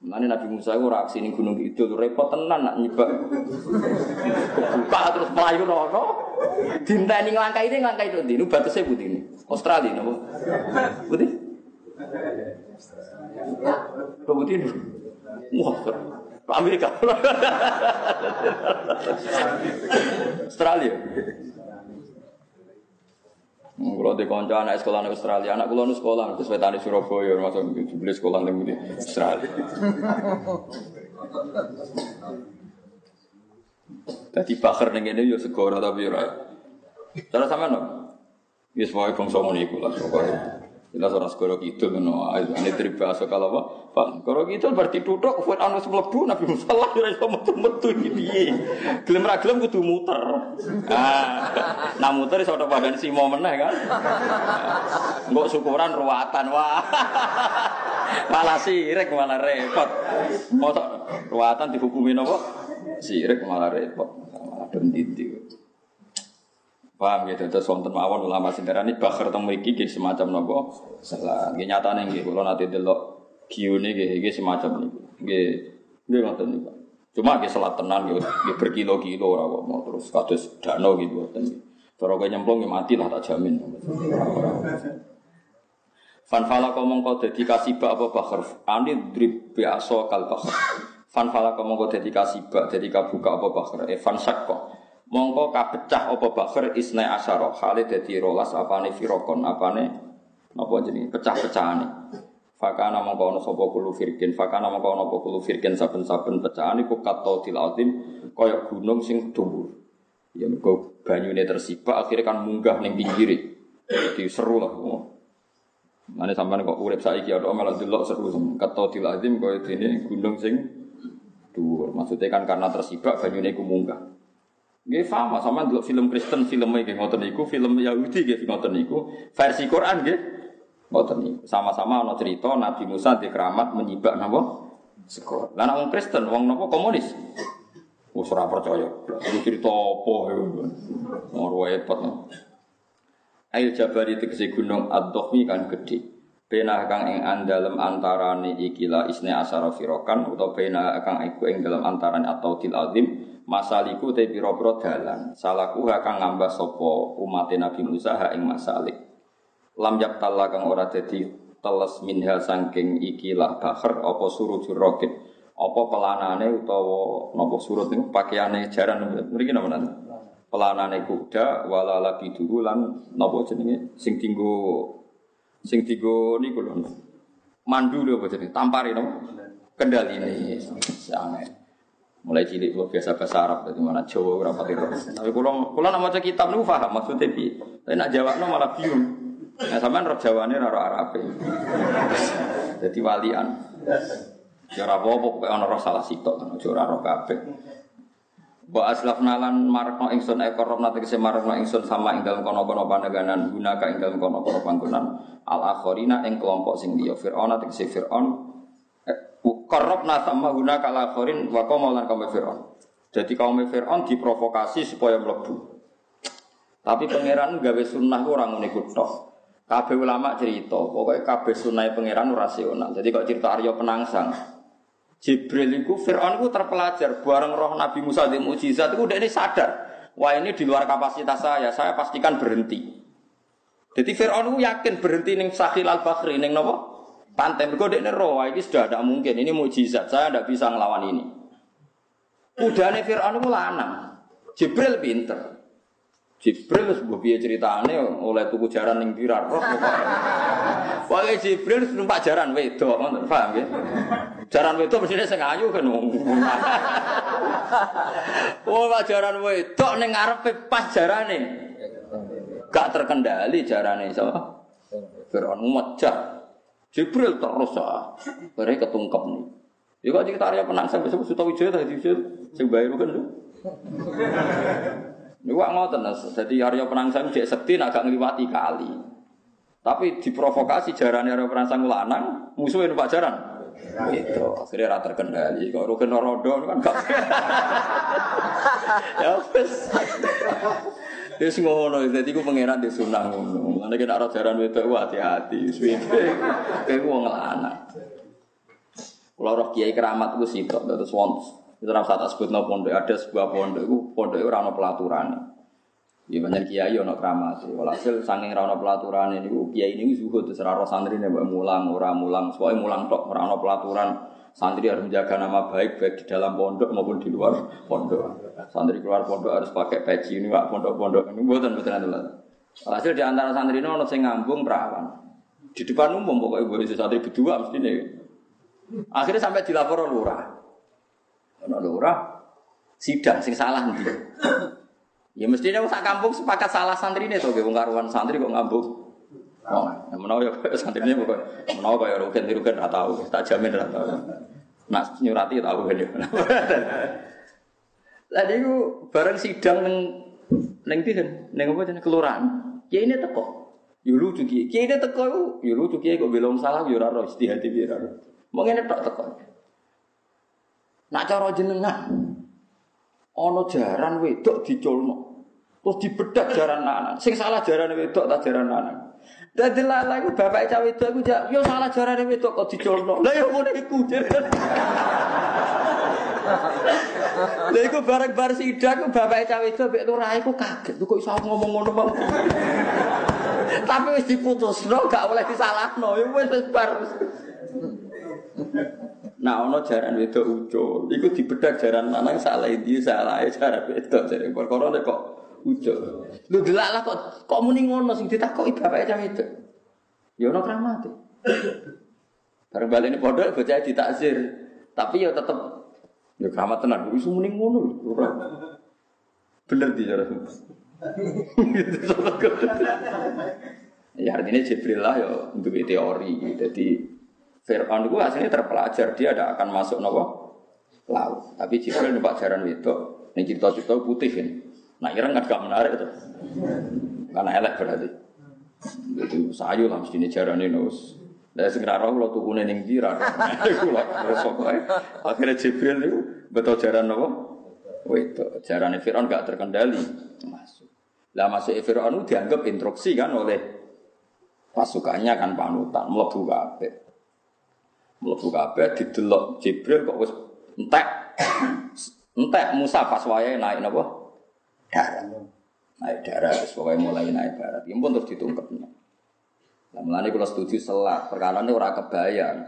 Speaker 1: Mana Nabi Musa itu reaksi ini gunung itu repot tenan nak nyibak. Buka terus melayu nono. Dinta ini ngelangkai ini ngelangkai itu ini batasnya putih ini. Australia nopo. Putih. Putih ini. Wah, Amerika. Australia. Kalau di konco anak sekolah di Australia, anak kulo nu sekolah terus wetane Surabaya, masuk beli sekolah di Australia. Tadi bakar ning ini yo segoro tapi ora. Cara sama no. Ya semua bangsa ngono iku lah pokoknya. Jelas orang segoro gitu no, ini dari bahasa kalau apa? Pak, kalau gitu berarti tutup, buat anu sebelebu Nabi Musa lah kira kira metu metu ini. Gelem ra gelem muter. Ah, nah muter iso ada badan si mau meneh kan. Enggak syukuran ruatan wah. malah sirik malah repot. Mosok ruwatan dihukumi napa? Sirik malah repot. Malah denditi. Paham gitu, terus wonten mawon ulama sing darani bakar teng mriki nggih semacam napa? Salah. Nggih nyatane nggih kula nate delok giune nggih semacam niku. Nggih nggih ngoten niku. Cuma nggih salat tenan nggih berkilo-kilo ora kok mau terus kados dano gitu ngoten. Cara kowe nyemplung nggih mati lah tak jamin. Fan fala kau dadi kasibak apa bakar? Ani drip biasa kal bakar. Fan fala kau dadi kasibak dadi kabuka apa bakar? Eh sakko. Mongko kapecah apa bakar isna asyara. Hale dadi rolas apane firokon apane napa jenenge pecah-pecahane. Fakana mongko ana sapa kulo firkin, fakana mongko ana apa kulo firkin saben-saben pecahan iku kato azim kaya gunung sing dhuwur. Ya mergo banyune tersibak akhirnya kan munggah ning pinggire. Jadi seru lah. Mana sampai kok urip saiki ada malah delok seru kato azim kaya dene gunung sing dhuwur. Maksudnya kan karena tersibak banyune iku munggah. Nggih sama sama dulu film Kristen film nggih ngoten niku, film Yahudi nggih ngoten niku, versi Quran nggih ngoten niku. Sama-sama ana cerita Nabi Musa di keramat menyibak napa? Sekor. Lah nek wong Kristen, wong napa komunis? Wis ora percaya. Iku cerita apa iku? Ora repot. Ail Jabari tegese gunung Ad-Dokhmi kan gedhe. Bena kang ing andalem antarane ikilah isne asara firokan utawa bena kang iku ing dalam antarane atau til azim masaliku te pira-pira dalan. Salaku kang ngambah sapa umat Nabi Musa ha ing masalik. Lam yaktalla kang ora dadi teles minha saking ikilah bahar apa surujur rokit apa pelanane utawa napa surut niku? Pakaiane jaran mriki napa nanti pelanane kuda wala labi lan napa jenenge? Sing dinggo sing digo niku lho. Mandu lho apa jenenge? Tampari no. Kendali ini. Sange. Mulai cilik gua biasa bahasa Arab dari mana Jawa ora pati Tapi kalau kalau nak maca kitab niku paham maksudnya piye. Tapi nak jawabno malah bingung. Nah sampean roh Jawane ora Arabe. Jadi walian. Ora apa-apa pokoke ana roh salah sitok, aja ora roh kabeh. Wa aslafna lan marakno ingsun ekor nate kese marakno ingsun sama ing dalem kono-kono pandeganan gunaka ing dalem kono-kono panggonan al akhirina ing kelompok sing liya Firaun tegese Firaun korobna sama gunaka al akhirin wa qaum lan kaum Firaun. Jadi kaum Firaun diprovokasi supaya mlebu. Tapi pangeran gawe sunnah ora ngene iku tok. Kabeh ulama cerita, pokoknya kabeh sunnah pangeran rasional. Jadi kok cerita Arya Penangsang, Jibril itu Fir'aun itu terpelajar bareng roh Nabi Musa di mujizat itu udah ini sadar wah ini di luar kapasitas saya saya pastikan berhenti jadi Fir'aun itu yakin berhenti neng Sahil al Bakri neng nopo pantai. Berkode ini roh ini sudah tidak mungkin. Ini mujizat. Saya tidak bisa ngelawan ini. Udah nih Fir'aun itu lanang. Jibril pinter. Jibril sebuah biaya ceritanya oleh tuku jaran yang birar roh. Jibril numpak jaran wedok paham ya? Jaran wedok mestinya sing ayu kan. Oh, jaran wedok ning ngarepe pas jarane. Gak terkendali jarane sapa? Fir'aun mecah. Jibril terus ah. Bare ketungkep nih. Ya kok kita area penang sampai sebut Suta Wijaya tadi sing bayar kan lu. Ini wak ngoten Jadi Arya Penangsang cek sekti agak ngliwati kali. Tapi diprovokasi jarane Arya Penangsang lanang, musuhnya numpak jaran. Itu akhirnya rata terkendali. Kalau rukun rodo kan gak. ya Wis ngono, dadi ku pangeran di sunah ngono. Mulane kena ora jaran wedok hati-hati, suwe-suwe. Kayak wong lanang. Kalau roh kiai keramat itu sitok, terus wonten. Itu ora usah tak sebutno pondok, ada sebuah pondok itu pondok ora ono pelaturane. Ya banyak kiai ono keramat. Walhasil saking ora ono ini kiai ini zuhud terus ora santri nek mulang ora mulang, soalnya mulang tok ora ono pelaturan. Santri harus menjaga nama baik baik di dalam pondok maupun di luar pondok. Santri keluar pondok harus pakai peci ini pak pondok-pondok ini buatan betul betul. Hasil di antara santri ini sing ngambung perawan. Di depan umum pokoknya boleh santri berdua mesti nih. Akhirnya sampai dilapor lurah. Ono lurah sidang sing salah nanti. Ya mestinya sak kampung sepakat salah santri ini tuh, wong karuan santri kok ngambung. Oh, yang menawa ya santri ini bukan menawa kayak rugen rugen nggak tahu, tak jamin nggak tahu. Nak nyurati tahu kan ya. Tadi itu bareng sidang neng neng tihen, neng apa jenis kelurahan. Ya ini teko. Yo lucu ki. Ki ini teko iku yo lucu kok belum salah yo ora ro istihati piye ora. Mau ngene teko. Nak cara jenengan ana jaran wedok diculno. Terus dibedak jaran lanang. Sing salah jaran wedok ta jaran lanang. Dadi lala iku bapak cawe wedok iku yo salah jaran wedok kok diculno. Lah yo ngono iku. Lha iku bareng bar sidak ku bapak cawe wedok mek lurah iku kaget. Kok iso ngomong ngono Bang. Tapi wis diputusno gak oleh disalahno. Ya wis wis bar. Nah, ono jaran wedok ucul. Iku dibedak jaran lanang salah iki salah jaran wedok jare perkara nek kok ucul. Lu delak lah kok kok muni ngono sing ditakoki bapake cawe wedok. Ya ono kramate. Bareng ini pondok bocah ditakzir. Tapi ya tetep ya keramat tenan. Wis muni ngono. Bener di cara ya artinya Jibril lah ya untuk teori. Jadi Fir'aun itu aslinya terpelajar dia tidak akan masuk nopo laut. Tapi Jibril numpak jaran itu. Ini cerita-cerita putih ini. Nah kira nggak gak menarik itu. Karena elek berarti. Itu sayu lah mesti ini jaran ini nus. Dan segera roh lo tuh kuning di rara. Akhirnya Jibril itu betul jaran nopo. Itu jaran Fir'aun gak terkendali masuk. Lah masuk Fir'aun dianggap instruksi kan oleh pasukannya kan panutan, mlebu kabeh. Mlebu kabeh didelok Jibril kok wis entek. Entek Musa pas wayahe naik napa? Darat. Naik darat wis pokoke mulai naik darat. Ya pun terus ditungkepnya. Lah mulane kula setuju selat, perkara ini ora kebayang.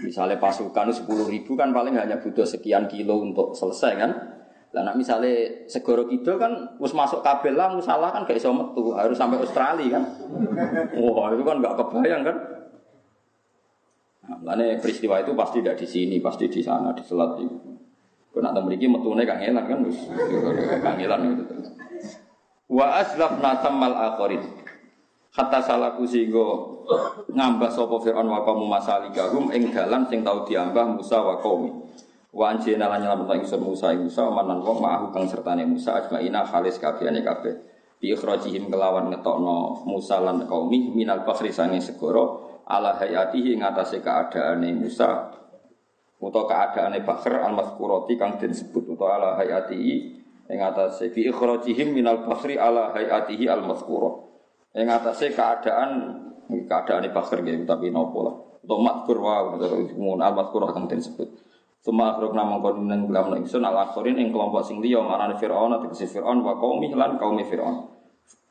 Speaker 1: Misalnya pasukan sepuluh ribu kan paling hanya butuh sekian kilo untuk selesai kan? Lah nak misalnya segoro kidul kan mus masuk kabel lah musalah kan gak iso metu, harus sampai Australia kan. Wah, itu kan gak kebayang kan. Nah, peristiwa itu pasti tidak di sini, pasti di sana, di selat itu. Kau nak memiliki metune kangelan kan, wis kangelan itu. Wa aslafna tamal akhirin. Hatta salaku singgo ngambah sapa Fir'aun wa kaum masalikahum ing dalan sing tau diambah Musa wa qaumi. Wa anjena lan nyelametno ingsun Musa ing Musa manan wong ma'ahu kang sertane Musa ajmaina khalis kabehane kabeh. Bi ikhrajihim kelawan ngetokno Musa lan qaumi minal bakhri sange segoro ala hayatihi ing atase keadaane Musa utawa keadaane Bakhr al mazkurati kang den sebut utawa ala hayatihi ing atase bi ikhrajihim minal bakhri ala hayatihi al mazkurah. Ing atase keadaan keadaane Bakhr gitu tapi nopo lah. Utawa mazkur wa utawa al mazkurah kang den sebut. Suma akhrok nama kon nang lam ingsun al akhirin ing kelompok sing liya marane Firaun atau si Firaun wa qaumi lan kaum Firaun.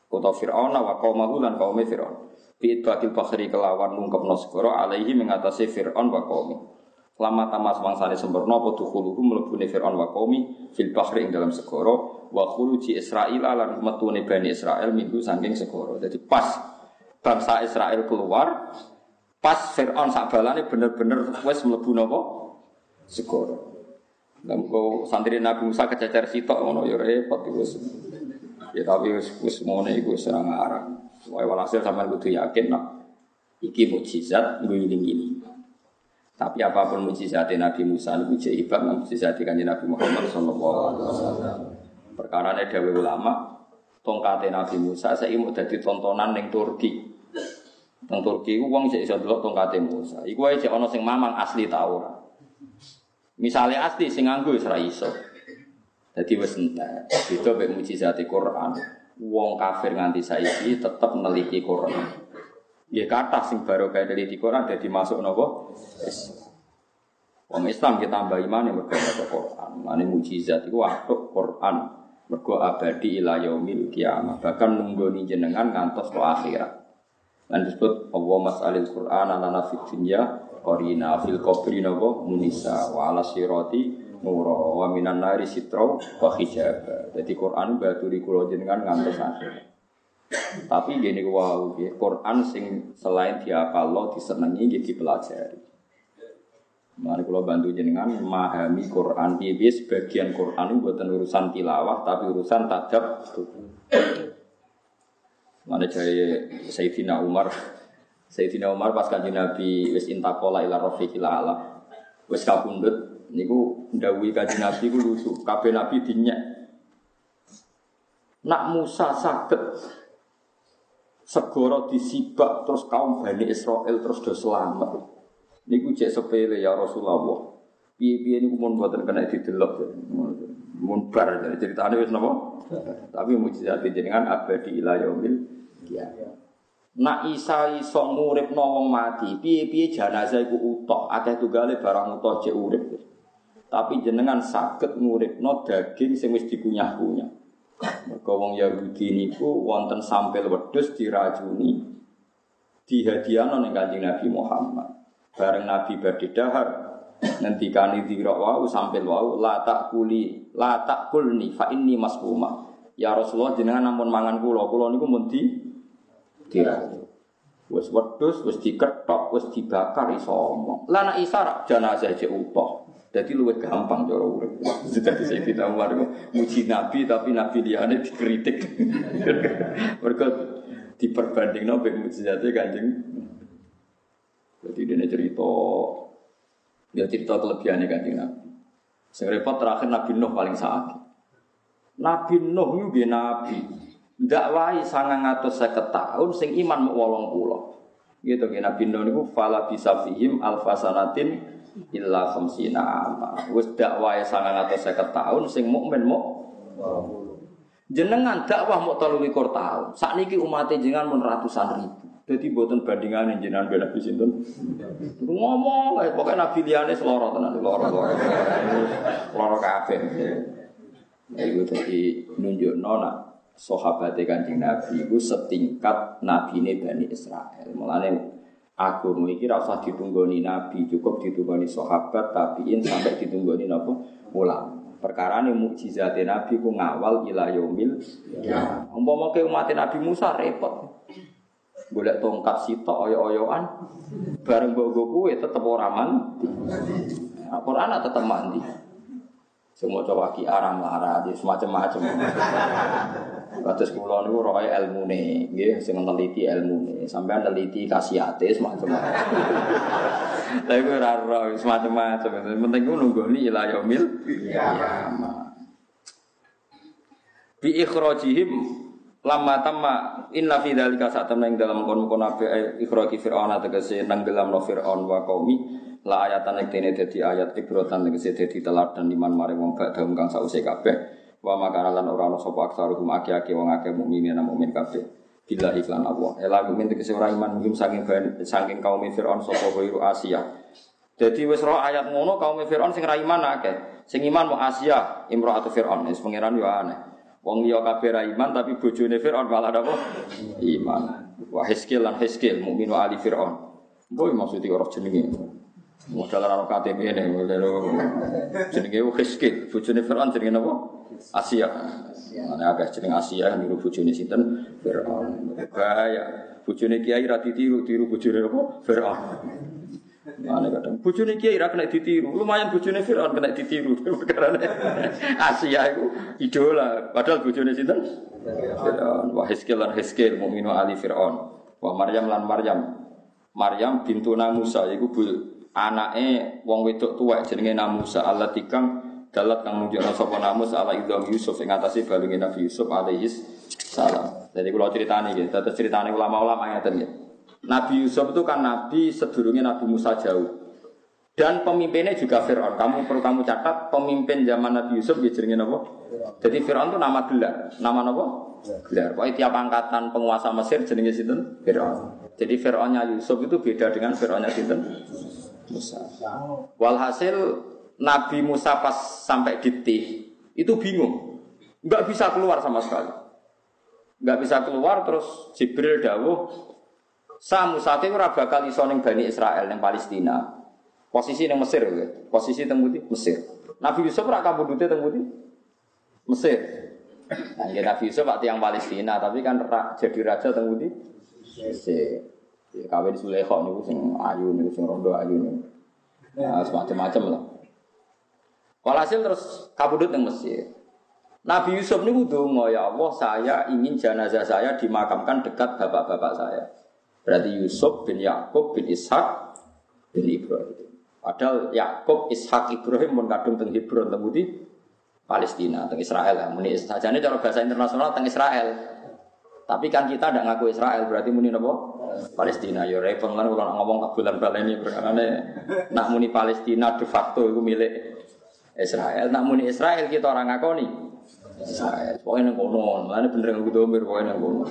Speaker 1: Utawa Firaun wa qaumahu lan kaum Firaun. Fi bakil bakhri kelawan nungkepno segara alaihi mengatasi Firaun wa qaumi. Lama tamas mangsane sempurna apa dukhuluhu mlebune Firaun wa qaumi fil bakhri ing dalam segara wa khuluji Israil lan metune Bani Israel minggu saking segara. Jadi pas bangsa Israel keluar pas Firaun sak balane bener-bener wis mlebu napa? segoro. Lah kok santri Nabi Musa kececer sitok ngono ya repot wis. Ya tapi wis wis ngene iku wis ora ngarang. Wae walhasil sampean kudu yakin nak iki mukjizat ngiling ini. Tapi apa pun mukjizat Nabi Musa niku jek hebat nang kanjeng Nabi Muhammad sallallahu alaihi wasallam. Perkara dawuh ulama tongkate Nabi Musa saya mau dadi tontonan ning Turki. Nang Turki wong sik iso delok tongkate Musa. Iku wae jek ana sing mamang asli ta ora. Misalnya asli sing nganggo wis ra iso. Dadi wis entek. Beda mek mujizate Quran. Wong kafir nganti saiki tetep neliti Quran. Ya kata sing baru kayak dari di Quran jadi masuk nopo. Wong Islam kita tambah iman yang mergo Quran. Mane mujizat iku atuk Quran. Mergo abadi ila yaumil kiamah. Bahkan nunggoni jenengan ngantos ke akhirat. Dan disebut Allah mas'alil Quran ana fid dunya Korina fil qabri munisa wa ala sirati nuro wa minan nari sitro wa hijab. Quran baturi kula jenengan ngantos akhir. Tapi gini wow, Quran sing selain diapalo disenengi nggih dipelajari. Mari kula bantu jenengan memahami Quran piye sebagian Quran buatan urusan tilawah tapi urusan tadab. Mana jaya Sayyidina Umar Sayyidina Umar pas kanjeng Nabi wis intakola ila rafiqil ala. Wis kabundut niku ndawuhi kanjeng Nabi ku lucu. Kabeh Nabi dinyek. Nak Musa saged segoro disibak terus kaum Bani Israel terus do selamat. Niku cek sepele ya Rasulullah. Piye-piye niku mun mboten kena didelok. Mun bar dari ceritane wis napa? Tapi mujizat jenengan abadi ila yaumil kiamat. Nak Isa iso nguripno wong mati, piye-piye jenazah iku utuh, akeh tunggale barang utuh cek urip. Tapi jenengan saged nguripno daging sing wis dikunyah-kunyah. Mergo wong Yahudi niku wonten sampel wedhus diracuni dihadiahno ning Kanjeng Nabi Muhammad. Bareng Nabi badhe dahar ngendikani dira wau sampel wau la takuli la takulni fa inni masbuma. Ya Rasulullah jenengan namun mangan kula, kula niku mun di diracuni. Wis wedhus, wis diketok, wis dibakar iso omong. Lah nek isa jenazah cek utuh. Jadi luwih gampang cara urip. Dadi Sayyidina Umar muji Nabi tapi Nabi liyane dikritik. Mergo diperbandingno mek mujizate Kanjeng. Jadi dia cerita dia cerita kelebihannya Kanjeng Nabi. Sing repot terakhir Nabi Nuh paling sakit. Nabi Nuh dia Nabi. Ngatus seket tahun, sing iman mau wolong pulau. Gitu Nabi Nuh itu fala bisa fihim alfasanatin illa khamsina ama. Wis dakwahe 950 tahun sing mukmin muk Jenengan dakwah mau telu likur tahun. Saat ini umat jenengan mun ratusan ribu. Jadi buatan bandingan jenengan beda Nabi sinten. Ngomong, eh, pokoknya Nabi liane seloro tenan, seloro, seloro, seloro kabeh. Itu jadi nunjuk nona sahabat kanjeng Nabi itu setingkat Nabi ini Bani Israel. Mulane Aku iki ora usah ditunggoni nabi, cukup ditunggoni sahabat, tabiin sampai ditunggoni napa ulama. Perkara ini mukjizat Nabi ku ngawal ila yaumil ya. Umpama ke umat Nabi Musa repot. Golek tongkat sitok oyo-oyoan bareng bogo kuwe tetep ora mandi. Nah, Quran tetep mandi. Semua coba ki aram di semacam-macam. Kados kula niku roe ilmune, nggih sing neliti ilmune. Sampeyan neliti kasiate semacam. Lah iku ora ora semacam-macam. Penting ku nunggoni ila yaumil kiamat. Bi ikhrajihim lama tamma inna fi dzalika sak temen dalam kon-kon ape ikhraji fir'aun tegese nang dalam no fir'aun wa qaumi la ayatan iktene dadi ayat ibrotan tegese dadi teladan liman maring wong badhe kang sause kabeh. Wa makana lan ora ana sapa aksaruhum aki-aki wong akeh mukminin lan mukmin kabeh. Bila iklan Allah. Ela mukmin tegese ora iman mungkin saking saking kaum Firaun sapa wiru Asia. Jadi wis roh ayat ngono kaum Firaun sing ra iman akeh. Sing iman mau Asia imro'atu Firaun. Wis pangeran yo aneh. Wong liya kabeh ra iman tapi bojone Firaun malah apa? Iman. Wa hiskil lan hiskil mukmin wa ali Firaun. Boy maksudnya orang jenenge Modal ora KTP ini, modal jenenge Hiskil, bojone Firaun jenenge napa? Asia. Mana agak jeneng Asia niru bojone sinten Firaun. Bahaya. Bojone kiai ra ditiru, tiru bojone apa? Firaun. Mana kadang bojone kiai ra kena ditiru. Lumayan bojone Firaun kena ditiru. Karena Asia itu idola. Padahal bojone sinten? Firaun. Wa Hizkil lan Hizkil mukminu ali Firaun. Wa Maryam lan Maryam. Maryam bintu Musa iku anake wong wedok tuwek jenenge Namusa Allah tikang dalat kang nunjukno sapa namus ala idham Yusuf ing atase balunge Nabi Yusuf alaihi salam. Jadi kalau ceritanya gitu, terus ceritanya ulama-ulama yang tadi. Nabi Yusuf itu kan nabi sedurunge Nabi Musa jauh. Dan pemimpinnya juga Fir'aun. Kamu perlu kamu catat pemimpin zaman Nabi Yusuf dia jenenge apa? Jadi Fir'aun itu nama gelar. Nama apa? Gelar. Pokoknya tiap angkatan penguasa Mesir jenenge sinten? Fir'aun. Jadi Fir'aunnya Yusuf itu beda dengan Fir'aunnya sinten? Musa. Walhasil Nabi Musa pas sampai di Tih itu bingung, nggak bisa keluar sama sekali, nggak bisa keluar terus Jibril dawuh, sa Musa itu ora bakal iso ning Bani Israel ning Palestina, posisi ning Mesir ya, posisi teng Mesir. Nabi Yusuf ora kabudute teng Mesir. Nah, ya Nabi Yusuf pak tiang Palestina, tapi kan jadi raja teng Mesir. Ya, kawin Sulekho niku sing ayu niku sing rondo ayu niku. Nah, semacam-macam lah. Walhasil terus kabudut yang Mesir. Nabi Yusuf ini donga ya Allah saya ingin jenazah saya dimakamkan dekat bapak-bapak saya. Berarti Yusuf bin Yakub bin Ishak bin Ibrahim. Padahal Yakub, Ishak, Ibrahim pun kadung teng Hebron teng Palestina, teng Israel. Muni sajane cara bahasa internasional teng Israel. Tapi kan kita tidak ngaku Israel, berarti muni apa? Palestina. Ya repot kan kalau ngomong kabulan ini karena nak muni Palestina de facto itu milik Israel. Nak muni Israel kita orang ngakoni Israel. Pokoknya yang kono, mana bener yang domir pokoknya yang kono.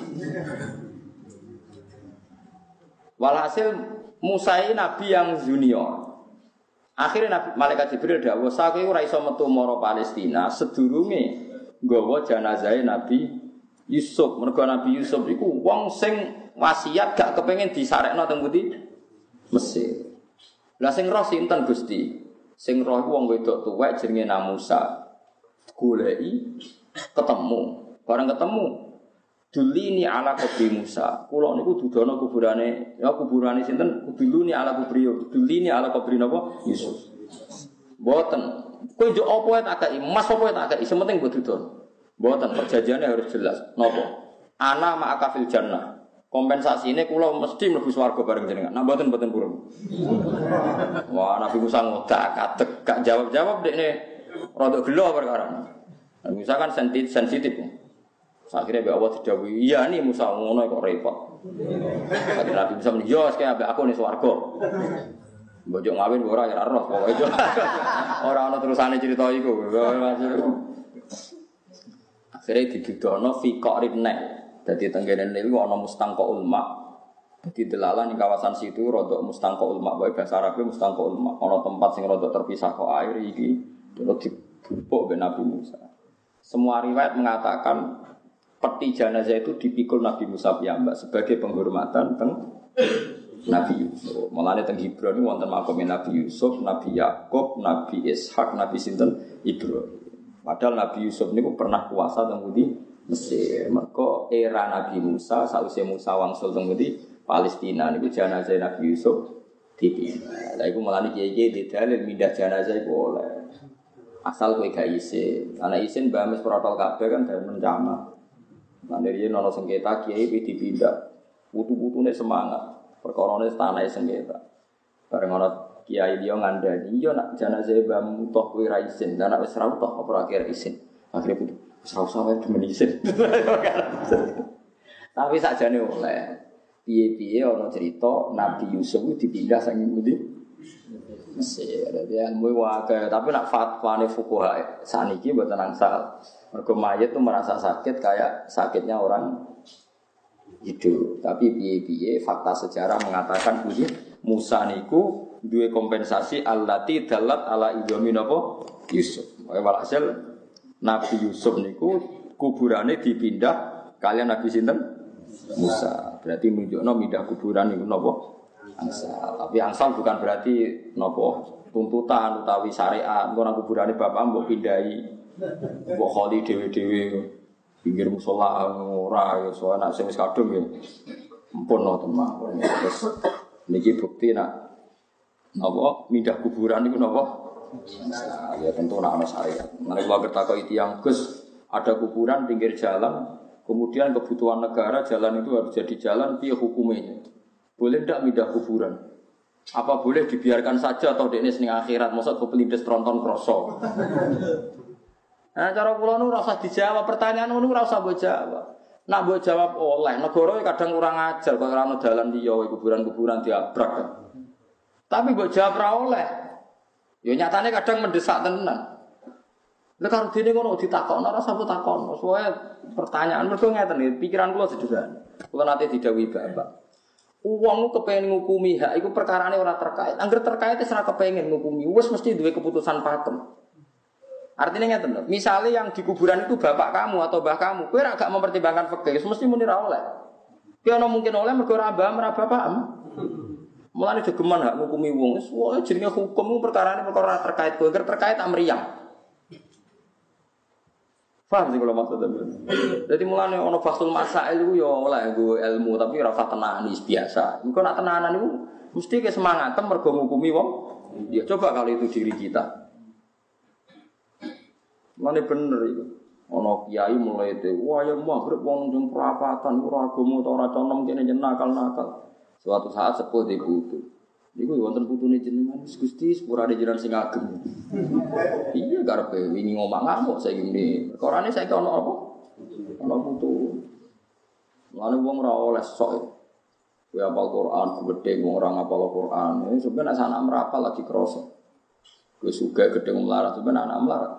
Speaker 1: Walhasil Musa ini nabi yang junior. Akhirnya Nabi Malaikat Jibril dawuh, "Saku ora iso metu mara Palestina sedurunge nggawa jenazah Nabi Yusuf. Mergo Nabi Yusuf iku wong sing wasiat gak kepengen disarekno teng pundi? Mesir. Lah sing roh sinten Gusti? Sing roh iku wong wedok tuwek jenenge Namusa. Goleki ketemu. Bareng ketemu Dulini ala kubri Musa. Kulo niku dudono kuburane, ya kuburane sinten? Dulini ala kubri Dulini ala kubri napa? Yusuf. Boten. Kowe njuk apa tak kei? Mas apa tak kei? Sementing mbok dudono. Buatan perjanjiannya harus jelas. Nopo? Ana ma'aka fil jannah. Kompensasi ini kulo mesti mlebu swarga bareng jenengan. Nah buatan buatan burung. Wah Nabi Musa ngotak katek gak jawab-jawab dek nih. Rodok gelo perkara. Nabi Musa kan sensitif. sensitif. Akhirnya Mbak Allah tidak iya nih Musa ngono kok repot. Akhirnya Nabi Musa yo kayak aku nih swarga. Bojok ngawin ora ya roh pokoke. Ora ana terusane cerita iku. Akhirnya didudono fi qarib nek. Dadi tenggene niku ana mustangqa ulma. Dadi delalah ning kawasan situ rodok mustangqa ulma, wae bahasa Arab mustangqa ulma. Ana tempat sing rodok terpisah kok air iki terus dibupuk be Nabi Musa. Semua riwayat mengatakan peti jenazah itu dipikul Nabi Musa piyambak sebagai penghormatan teng Nabi Yusuf. Mulane teng Hebron wonten makome Nabi Yusuf, Nabi Yakub, Nabi Ishak, Nabi sinten Ibrahim. Padahal Nabi Yusuf ini pernah puasa teng Mesir. Mereka era Nabi Musa, sausnya Musa wangsul teng Palestina niku jenazah Nabi Yusuf dipindah. Lah iku mulane kiai-kiai di dalil mindah jenazah iku oleh. Asal kowe gak isin. Ana isin bamis protol kabeh kan dari mencama. Nah dari nono sengketa kiai dipindah. Putu-putune semangat. Perkorone tanah sengketa. Bareng ana kiai dia ngandani iya nak jenazah bam toh kuwi ra isin dan nak ra toh apa akhir isin akhirnya putu wis ra usah wae demen isin tapi oleh piye-piye ana cerita Nabi Yusuf dipindah saking pundi? Mesir. Jadi ilmu wae tapi nak fatwa ne fuqaha saniki mboten angsal. Mergo mayit tuh merasa sakit kayak sakitnya orang hidup. Tapi piye-piye fakta sejarah mengatakan puji Musa niku dua kompensasi allati dalat ala idomi napa Yusuf. Walhasil Nabi Yusuf niku kuburane dipindah kalian Nabi sinten Musa. Berarti menunjukno pindah kuburan niku napa angsal. Tapi angsal bukan berarti napa tuntutan utawi syariat. Nang kuburane bapak mbok pindahi mbok kholi dhewe-dhewe pinggir musola ora ya soalnya sing wis kadung ya. Ampun no teman. Niki bukti nak Napa mindah kuburan itu napa? Nah, ya tentu nak ana syariat. Nek kula kertakok yang Gus, ada kuburan pinggir jalan, kemudian kebutuhan negara jalan itu harus jadi jalan piye hukumnya? Boleh ndak mindah kuburan? Apa boleh dibiarkan saja atau dekne sing akhirat mosok kepelindes tronton kroso? Nah, cara kula nu rasa dijawab pertanyaan nu rasa mbok jawab. Nak jawab oleh negara kadang kurang ajar ora ono dalan liya kuburan-kuburan diabrak. Tapi buat jawab ra oleh. Ya kadang mendesak tenan. Lha karo dene ngono ditakokno ora sapa takokno. Soale pertanyaan mergo ngeten iki pikiran kula sederhana. Kula nate didhawuhi Bapak. Uang kepengen ngukumi hak iku perkarane ora terkait. Angger terkait ora kepengen ngukumi, wis mesti duwe keputusan pakem. Artinya ngeten lho, misalnya yang di kuburan itu bapak kamu atau mbah kamu, kowe ora gak mempertimbangkan fikih, mesti muni ra oleh. Kowe mungkin oleh mergo ora mbah ora bapak. Mulane jogeman hak ngukumi wong. Wis wae jenenge hukum perkara ini perkara terkait kowe terkait amriyah. Faham sih kalau maksudnya Jadi mulane ono fasul masail itu ya oleh gue ilmu tapi ora tenani biasa. Engko nak tenanan itu mesti ke semangat mergo ngukumi wong. Ya coba kalau itu diri kita. Mana bener itu. Ono kiai mulai itu, wah ya maghrib wong jeng perapatan, ora agama ora conom kene nakal-nakal. Suatu saat sepuh di putu. Iku wonten putune jenengan Gusti sepura ada jenengan sing ageng. iya karepe wingi ngomong ngamuk saya gini. Perkarane saya ono apa? Ono putu. Lalu wong ora oleh sok. Kowe apal Quran, gede wong ora ngapal Quran. Ini sebenarnya anak merapal lagi kroso. Kowe suka gede melarat, sebenarnya anak melarat.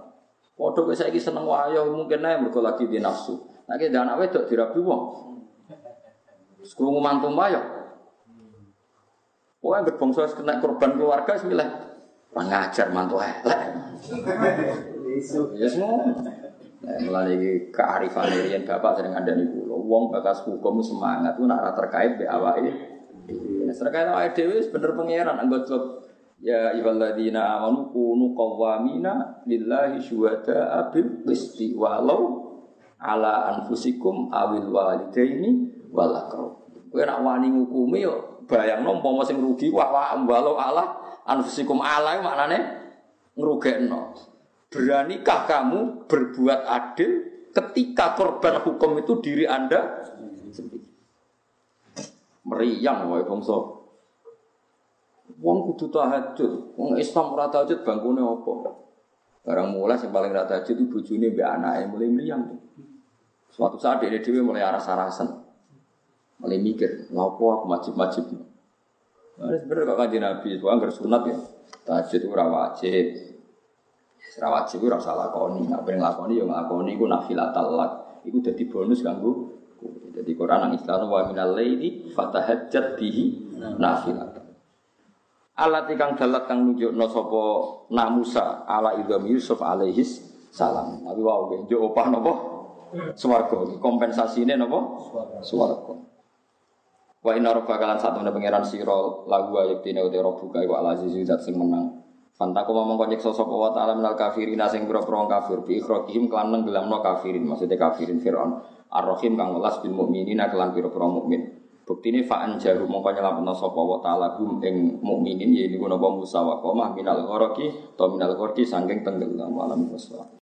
Speaker 1: Padha kowe saiki seneng wayo mungkin ae mergo lagi di nafsu. Nek nah, anak wedok dirabi wong. Sekrungu mantu wayo. Pokoknya berbangsa kena korban keluarga sembilan. Pengajar mantu elek. Ya semua. Nah, melalui kearifan Rian Bapak sering ada nih pulau. Wong bakas hukum semangat itu nak terkait be awake. Nah, terkait awake dewi bener pangeran anggota Ya iballadzina amanu kunu qawwamina lillahi syuhada bil qisti walau ala anfusikum awil walidaini wal aqrab. Kowe nak wani ngukumi yo bayangno umpama sing rugi wah wah walau ala anfusikum ala maknane ngrugekno. Beranikah kamu berbuat adil ketika korban hukum itu diri Anda sendiri? Meriang wae bangsa Wong kudu tahajud. Wong Islam ora tahajud bangkune apa? Barang mulai yang paling ora tahajud itu bojone mbek anake mulai mriyang. Suatu saat dia dhewe mulai aras-arasan. Mulai mikir, "Lapo aku wajib-wajib?" Nah, sebenarnya kok kanjeng Nabi, soalnya nggak sunat ya. Tahajud itu wajib. Ora wajib ora salah lakoni, nek pengen lakoni ya nglakoni iku nafilatal lak. Iku dadi bonus kanggo jadi Quran nang Islam wa minal laili fatahajjat bihi nafilat. Alat ikang dalat kang nunjukno sapa Namusa ala idham Yusuf alaihis salam. Tapi wow, njuk opah napa? Swarga. Kompensasine napa? Swarga. Wa inna rabbaka kalan satu ne pangeran sira lagu ayat dine uti rabbuka iku al aziz zat sing menang. Fantaku ngomong konyek sosok wa ta'ala minal kafirin sing pira-pira kafir bi ikhrajihim kelan nenggelamno kafirin maksudnya kafirin Firaun. Ar-Rahim kang welas bil mukminina kelan pira-pira mukmin. Bukti ini fa'an jaru mongko nyelametno sapa wa ta'ala hum ing mukminin ya niku napa Musa wa qomah minal ghorqi to minal ghorqi saking tenggelam alam wassalam.